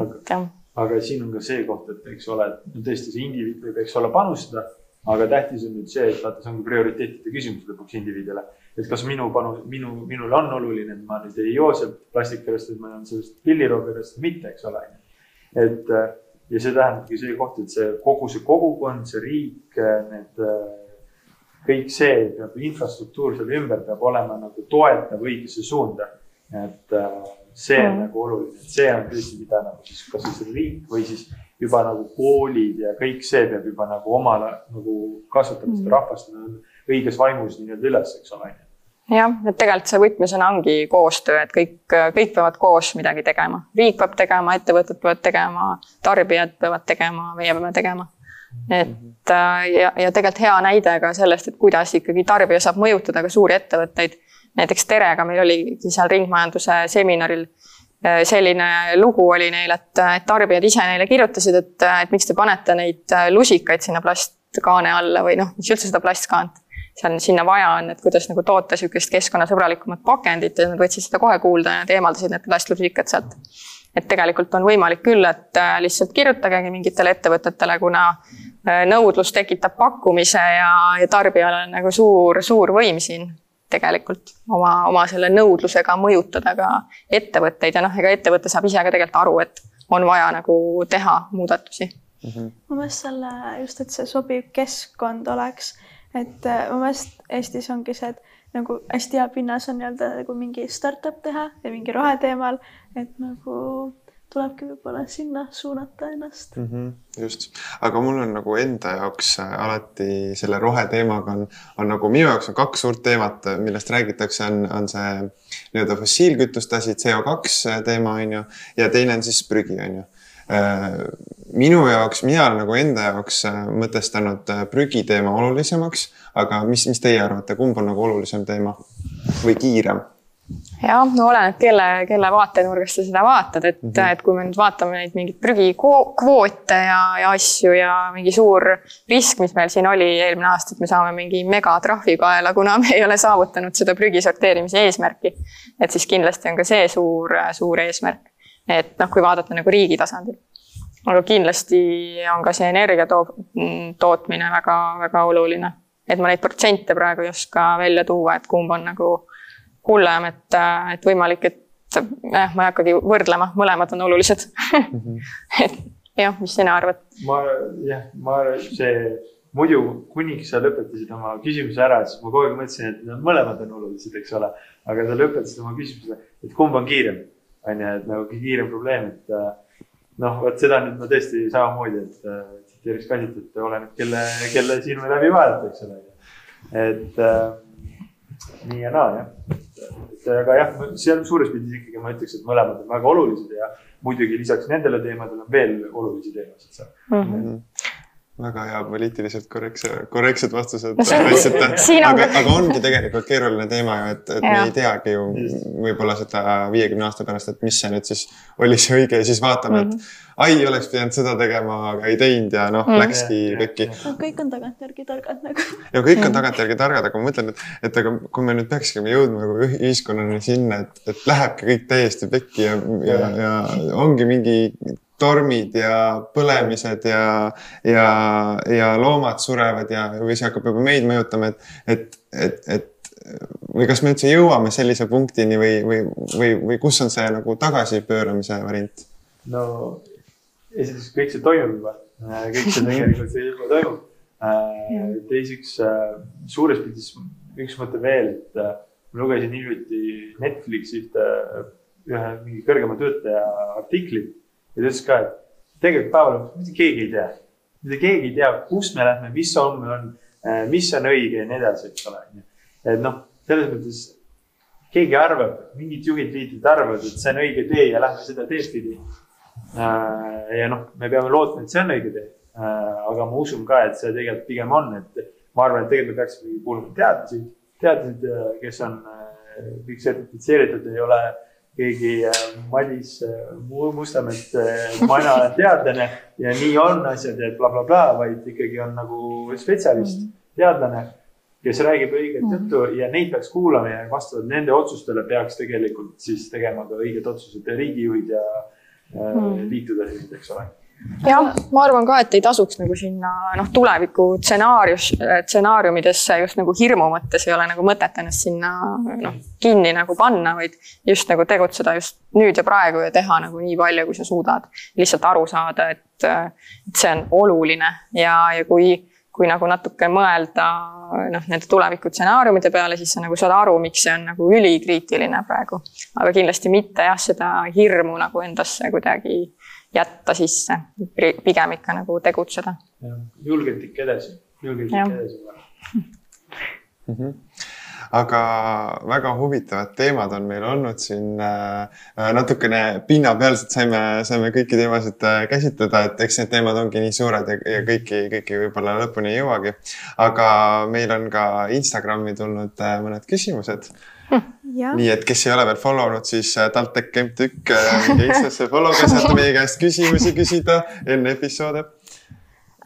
S4: et jah. aga siin on ka see koht, et eks ole, et tõesti see indiviid võib, eks ole, panustada, aga tähtis on nüüd see, et vaata, see on prioriteetide küsimus lõpuks indiviidile et kas minu panus, minu, minul on oluline, et ma nüüd ei joo sealt plastikverest, et ma joon sellest või mitte, eks ole. et ja see tähendabki see koht, et see kogu see kogukond, see riik, need kõik see peab, infrastruktuur seal ümber peab olema nagu toetav õigesse suunda. et see on mm. nagu oluline, et see on tõesti, mida nagu siis, kas siis riik või siis juba nagu koolid ja kõik see peab juba nagu oma nagu kasvatama seda mm. rahvast õiges vaimus nii-öelda üles, eks ole
S3: jah, et tegelikult see võtmesõna ongi koostöö, et kõik, kõik peavad koos midagi tegema. riik peab tegema, ettevõtted peavad tegema, tarbijad peavad tegema, meie peame tegema. et äh, ja, ja tegelikult hea näide ka sellest, et kuidas ikkagi tarbija saab mõjutada ka suuri ettevõtteid. näiteks Terega meil oligi seal ringmajanduse seminaril äh, selline lugu oli neil, et, et tarbijad ise neile kirjutasid, et, et miks te panete neid lusikaid sinna plastkaane alla või noh, miks üldse seda plastkaant seal sinna vaja on, et kuidas nagu toota sihukest keskkonnasõbralikumat pakendit ja nad võtsid seda kohe kuulda ja nad eemaldasid need plastlusrikkad sealt. et tegelikult on võimalik küll, et äh, lihtsalt kirjutagegi mingitele ettevõtetele, kuna äh, nõudlus tekitab pakkumise ja, ja tarbijal on nagu suur, suur võim siin tegelikult oma, oma selle nõudlusega mõjutada ka ettevõtteid ja noh, ega ettevõte saab ise ka tegelikult aru, et on vaja nagu teha muudatusi
S2: mm. -hmm. ma mõtlesin selle just, et see sobiv keskkond oleks et äh, mu meelest Eestis ongi see, et nagu hästi hea pinnas on nii-öelda nagu mingi startup teha ja mingi roheteemal, et nagu tulebki võib-olla sinna suunata ennast
S1: mm. -hmm, just, aga mul on nagu enda jaoks äh, alati selle roheteemaga on, on nagu minu jaoks on kaks suurt teemat, millest räägitakse, on, on see nii-öelda fossiilkütuste asi, CO2 teema on ju, ja teine on siis prügi on ju minu jaoks, mina olen nagu enda jaoks mõtestanud prügiteema olulisemaks, aga mis, mis teie arvate, kumb on nagu olulisem teema või kiirem?
S3: Jah, no oleneb, kelle, kelle vaatenurgast sa seda vaatad, et mm, -hmm. et kui me nüüd vaatame neid mingeid prügikvoote ja, ja asju ja mingi suur risk, mis meil siin oli eelmine aasta, et me saame mingi megatrahvi kaela, kuna me ei ole saavutanud seda prügi sorteerimise eesmärki. et siis kindlasti on ka see suur, suur eesmärk. et noh, kui vaadata nagu riigi tasandil. aga kindlasti on ka see energia to tootmine väga-väga oluline. et ma neid protsente praegu ei oska välja tuua, et kumb on nagu hullem, et, et võimalik, et jah, ma ei hakkagi võrdlema, mõlemad on olulised mm. -hmm. et jah, mis sina arvad?
S4: ma jah, ma see muidu kuniks sa lõpetasid oma küsimuse ära, siis ma kogu aeg mõtlesin, et nad mõlemad on olulised, eks ole. aga sa lõpetasid oma küsimuse, et kumb on kiirem, on ju, et nagu kiirem probleem, et noh, vot seda nüüd ma tõesti samamoodi, et tsiteeriks Kasit, et oleneb, kelle, kelle silme läbi vaadata, eks ole. et äh, nii ja naa jah, et aga jah, seal suures pildis ikkagi ma ütleks, et mõlemad on väga olulised ja muidugi lisaks nendele teemadele on veel olulisi teemasid seal mm. -hmm
S1: väga hea poliitiliselt korrektse, korrektsed vastused no,. aga, aga ongi tegelikult keeruline teema ju, et, et ja. me ei teagi ju võib-olla seda viiekümne aasta pärast, et mis see nüüd siis oli see õige ja siis vaatame mm, -hmm. et mhm. ai, oleks pidanud seda tegema, aga ei teinud ja noh mm, -hmm. läkski pekki.
S2: no kõik on tagantjärgi targad nagu.
S1: ja kõik on tagantjärgi targad, aga ma mõtlen, et, et aga kui me nüüd peakski jõudma nagu ühiskonnani sinna, et, et lähebki kõik täiesti pekki ja, ja, ja ongi mingi tormid ja põlemised ja, ja, ja loomad surevad ja, või see hakkab juba meid mõjutama, et, et, et, et või kas me üldse jõuame sellise punktini või, või, või, või kus on see nagu tagasipööramise variant?
S4: no esiteks kõik see toimub juba, kõik see tegelikult juba toimub. teiseks suures pildis üks mõte veel, et ma lugesin hiljuti Netflixi ühte, ühe mingi kõrgema töötaja artiklit ja ta ütles ka, et tegelikult päeva lõpuks mitte keegi ei tea. mitte keegi ei tea, kus me lähme, mis homme on, äh, mis on õige ja nii edasi, eks ole. et noh, selles mõttes keegi arvab, mingid juhid, liidrid arvavad, et see on õige tee ja lähme seda teed pidi. Äh, ja noh, me peame lootma, et see on õige tee. Äh, aga ma usun ka, et see tegelikult pigem on, et ma arvan, et tegelikult me peaksime kuulama teadlasi, teadlased, kes on kõik sertifitseeritud, ei ole keegi äh, Madis äh, Mustamäelt, äh, ma olen teadlane ja nii on asjad ja blablabla bla, bla, vaid ikkagi on nagu spetsialist, mhm. teadlane, kes räägib õiget -hmm. juttu ja neid peaks kuulama ja vastavalt nende otsustele peaks tegelikult siis tegema ka õiged otsused riigijuhid ja mm -hmm. liituda, eks ole
S3: jah, ma arvan ka, et ei tasuks nagu sinna noh, tuleviku stsenaarius, stsenaariumidesse just nagu hirmu mõttes ei ole nagu mõtet ennast sinna noh, kinni nagu panna, vaid just nagu tegutseda just nüüd ja praegu ja teha nagu nii palju, kui sa suudad. lihtsalt aru saada, et, et see on oluline ja, ja kui, kui nagu natuke mõelda noh, nende tuleviku stsenaariumide peale, siis sa nagu saad aru, miks see on nagu ülikriitiline praegu. aga kindlasti mitte jah, seda hirmu nagu endasse kuidagi jätta sisse, pigem ikka nagu tegutseda.
S4: julgelt ikka edasi, julgelt ikka edasi
S1: mm. -hmm aga väga huvitavad teemad on meil olnud siin äh, äh,. natukene pinnapealselt saime, saime kõiki teemasid äh, käsitleda, et eks need teemad ongi nii suured ja, ja kõiki, kõiki võib-olla lõpuni ei jõuagi. aga meil on ka Instagrami tulnud mõned küsimused nii et kes ei ole veel follow nud, siis äh, TalTech MTÜK minge Instasse follow'ge, saate meie käest küsimusi küsida enne episoode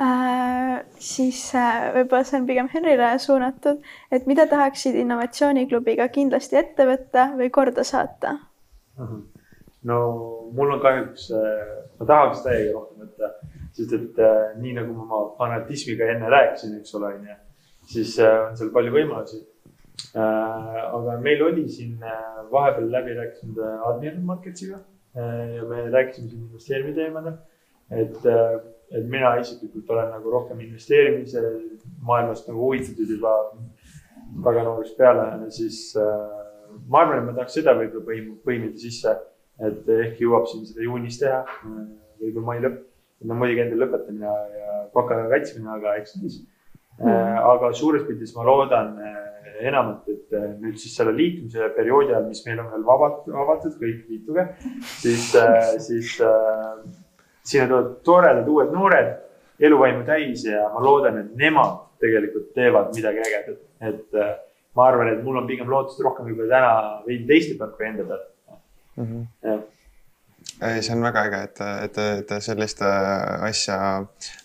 S2: äh,. siis äh, võib-olla see on pigem Henrile suunatud, et mida tahaksid innovatsiooniklubiga kindlasti ette võtta või korda saata?
S4: Mhm. no mul on kahjuks äh,, ma tahaks täiega rohkem võtta, sest et äh, nii nagu ma oma fanatismiga enne rääkisin, eks ole, onju, siis äh, on seal palju võimalusi Äh, aga meil oli siin äh, vahepeal läbirääkimised äh, Admiral Marketsiga ja me rääkisime siin investeerimise teemadel. et, et mina isiklikult olen nagu rohkem investeerimise maailmast nagu huvitatud juba väga noorest peale, siis ma arvan, et ma tahaks seda võib-olla põim-, põimida sisse. et ehk jõuab siin seda juunis teha, võib-olla mai lõpp. no muidugi endale lõpetamine ja, ja baka kaitsmine, aga eks siis mm.. aga suures pildis ma loodan enamat, et nüüd siis selle liitumise perioodi ajal, mis meil on veel vabat-, avatud, kõik liituge, siis, siis äh, sinna tulevad toredad uued noored, eluvaimu täis ja ma loodan, et nemad tegelikult teevad midagi ägedat, et äh, ma arvan, et mul on pigem lootust rohkem võib-olla täna veidi teiste pealt kui enda pealt mm. -hmm.
S1: ei, see on väga äge, et, et, et sellist asja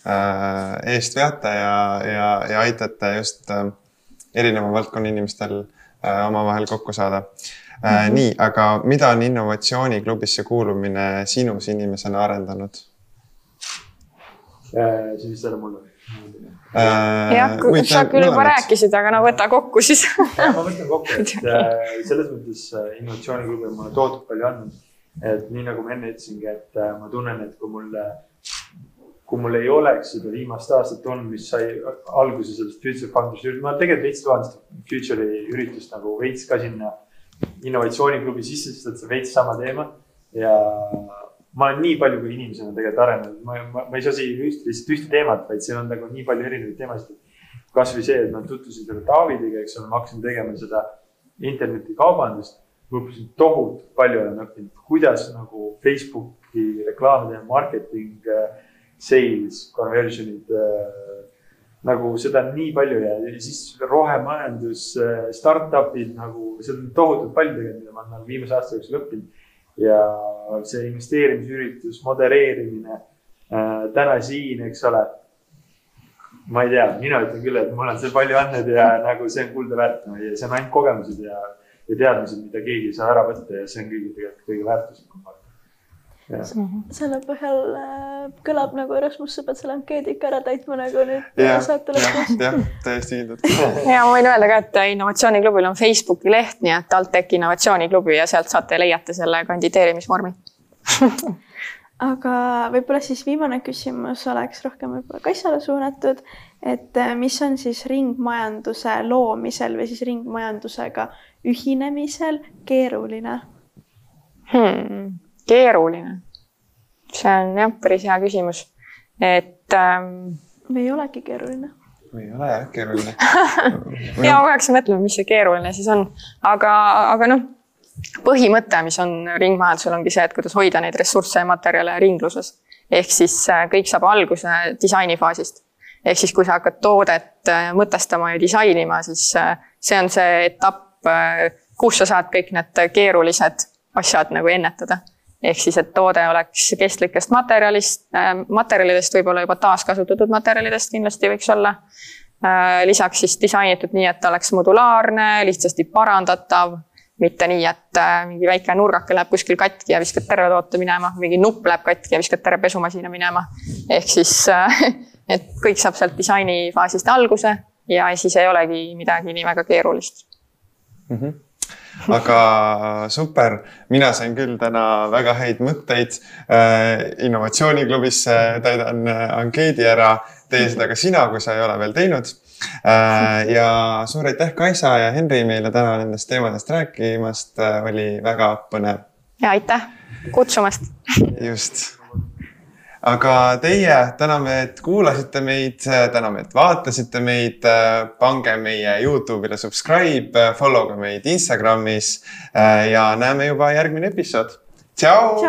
S1: äh, eest veate ja, ja, ja aitate just äh, erineva valdkonna inimestel äh, omavahel kokku saada äh,. Mm -hmm. nii, aga mida on innovatsiooniklubisse kuulumine sinus inimesena arendanud
S4: äh,? see vist oli mulle
S3: äh,. jah, sa küll juba rääkisid, aga no võta kokku siis
S4: ma võtan kokku, et äh, selles mõttes äh, innovatsiooniklubi on mulle tohutult palju andnud. et nii nagu ma enne ütlesingi, et äh, ma tunnen, et kui mul, kui mul ei oleks seda viimast aastat olnud, mis sai alguse sellest Future Founders ma tegelikult veits seda Future'i üritust nagu veits ka sinna innovatsiooniklubi sisse, sest et see veits sama teema ja ma olen nii palju kui inimesena tegelikult arenenud, ma, ma, ma ei siia üht, lihtsalt ühte teemat, vaid seal on nagu nii palju erinevaid teemasid. kasvõi see, et ma tutvusin selle Davidiga, eks ole, ma hakkasin tegema seda internetikaubandust. ma õppisin tohutult palju olen õppinud, kuidas nagu Facebooki reklaame teha, marketing, sales, conversion'id äh, nagu seda on nii palju ja siis rohemajandus, startup'id nagu, seda on tohutult palju tegelikult, mida ma olen nagu viimase aasta jooksul õppinud ja see investeerimisüritus, modereerimine äh,, täna siin, eks ole. ma ei tea, mina ütlen küll, et mul on see palju andnud ja nagu see on kulda väärt ja see on ainult kogemused ja, ja teadmised, mida keegi ei saa ära võtta ja see on kõige tegelikult kõige väärtuslikum.
S2: Selle põhjal äh, kõlab nagu Erasmus, sa pead selle ankeedi ikka ära täitma nagu nüüd
S1: ja, saate lõpus. jah, täiesti kindlalt.
S3: ja ma võin öelda ka, et innovatsiooniklubil on Facebooki leht, nii et TalTech innovatsiooniklubi ja sealt saate leiate selle kandideerimisvormi
S2: aga võib-olla siis viimane küsimus oleks rohkem võib-olla Kassale suunatud, et äh, mis on siis ringmajanduse loomisel või siis ringmajandusega ühinemisel keeruline
S3: hmm.? Keeruline? see on jah, päris hea küsimus, et ähm....
S2: või ei olegi keeruline?
S1: või ei ole jah keeruline
S3: ja ma peaks mõtlema, mis see keeruline siis on, aga, aga noh, põhimõte, mis on ringmajandusel, ongi see, et kuidas hoida neid ressursse ja materjale ringluses. ehk siis äh, kõik saab alguse disainifaasist. ehk siis, kui sa hakkad toodet äh, mõtestama ja disainima, siis äh, see on see etapp, kus sa saad kõik need keerulised asjad nagu ennetada ehk siis, et toode oleks kestlikest materjalist äh,, materjalidest, võib-olla juba taaskasutatud materjalidest kindlasti võiks olla äh,. lisaks siis disainitud nii, et ta oleks modulaarne, lihtsasti parandatav, mitte nii, et äh, mingi väike nurgake läheb kuskil katki ja viskad terve toote minema, mingi nupp läheb katki ja viskad terve pesumasina minema. ehk siis et kõik saab sealt disainifaasist alguse ja siis ei olegi midagi nii väga keerulist
S1: mm. -hmm aga super, mina sain küll täna väga häid mõtteid. Äh, innovatsiooniklubisse täidan äh, ankeedi ära, tee seda ka sina, kui sa ei ole veel teinud. Äh, ja suur aitäh, Kaisa ja Henri meile täna nendest teemadest rääkimast, oli väga põnev.
S3: ja aitäh kutsumast.
S1: just aga teie, täname, et kuulasite meid, täname, et vaatasite meid. pange meie Youtube'ile subscribe, follow ge meid Instagramis ja näeme juba järgmine episood.
S2: tšau.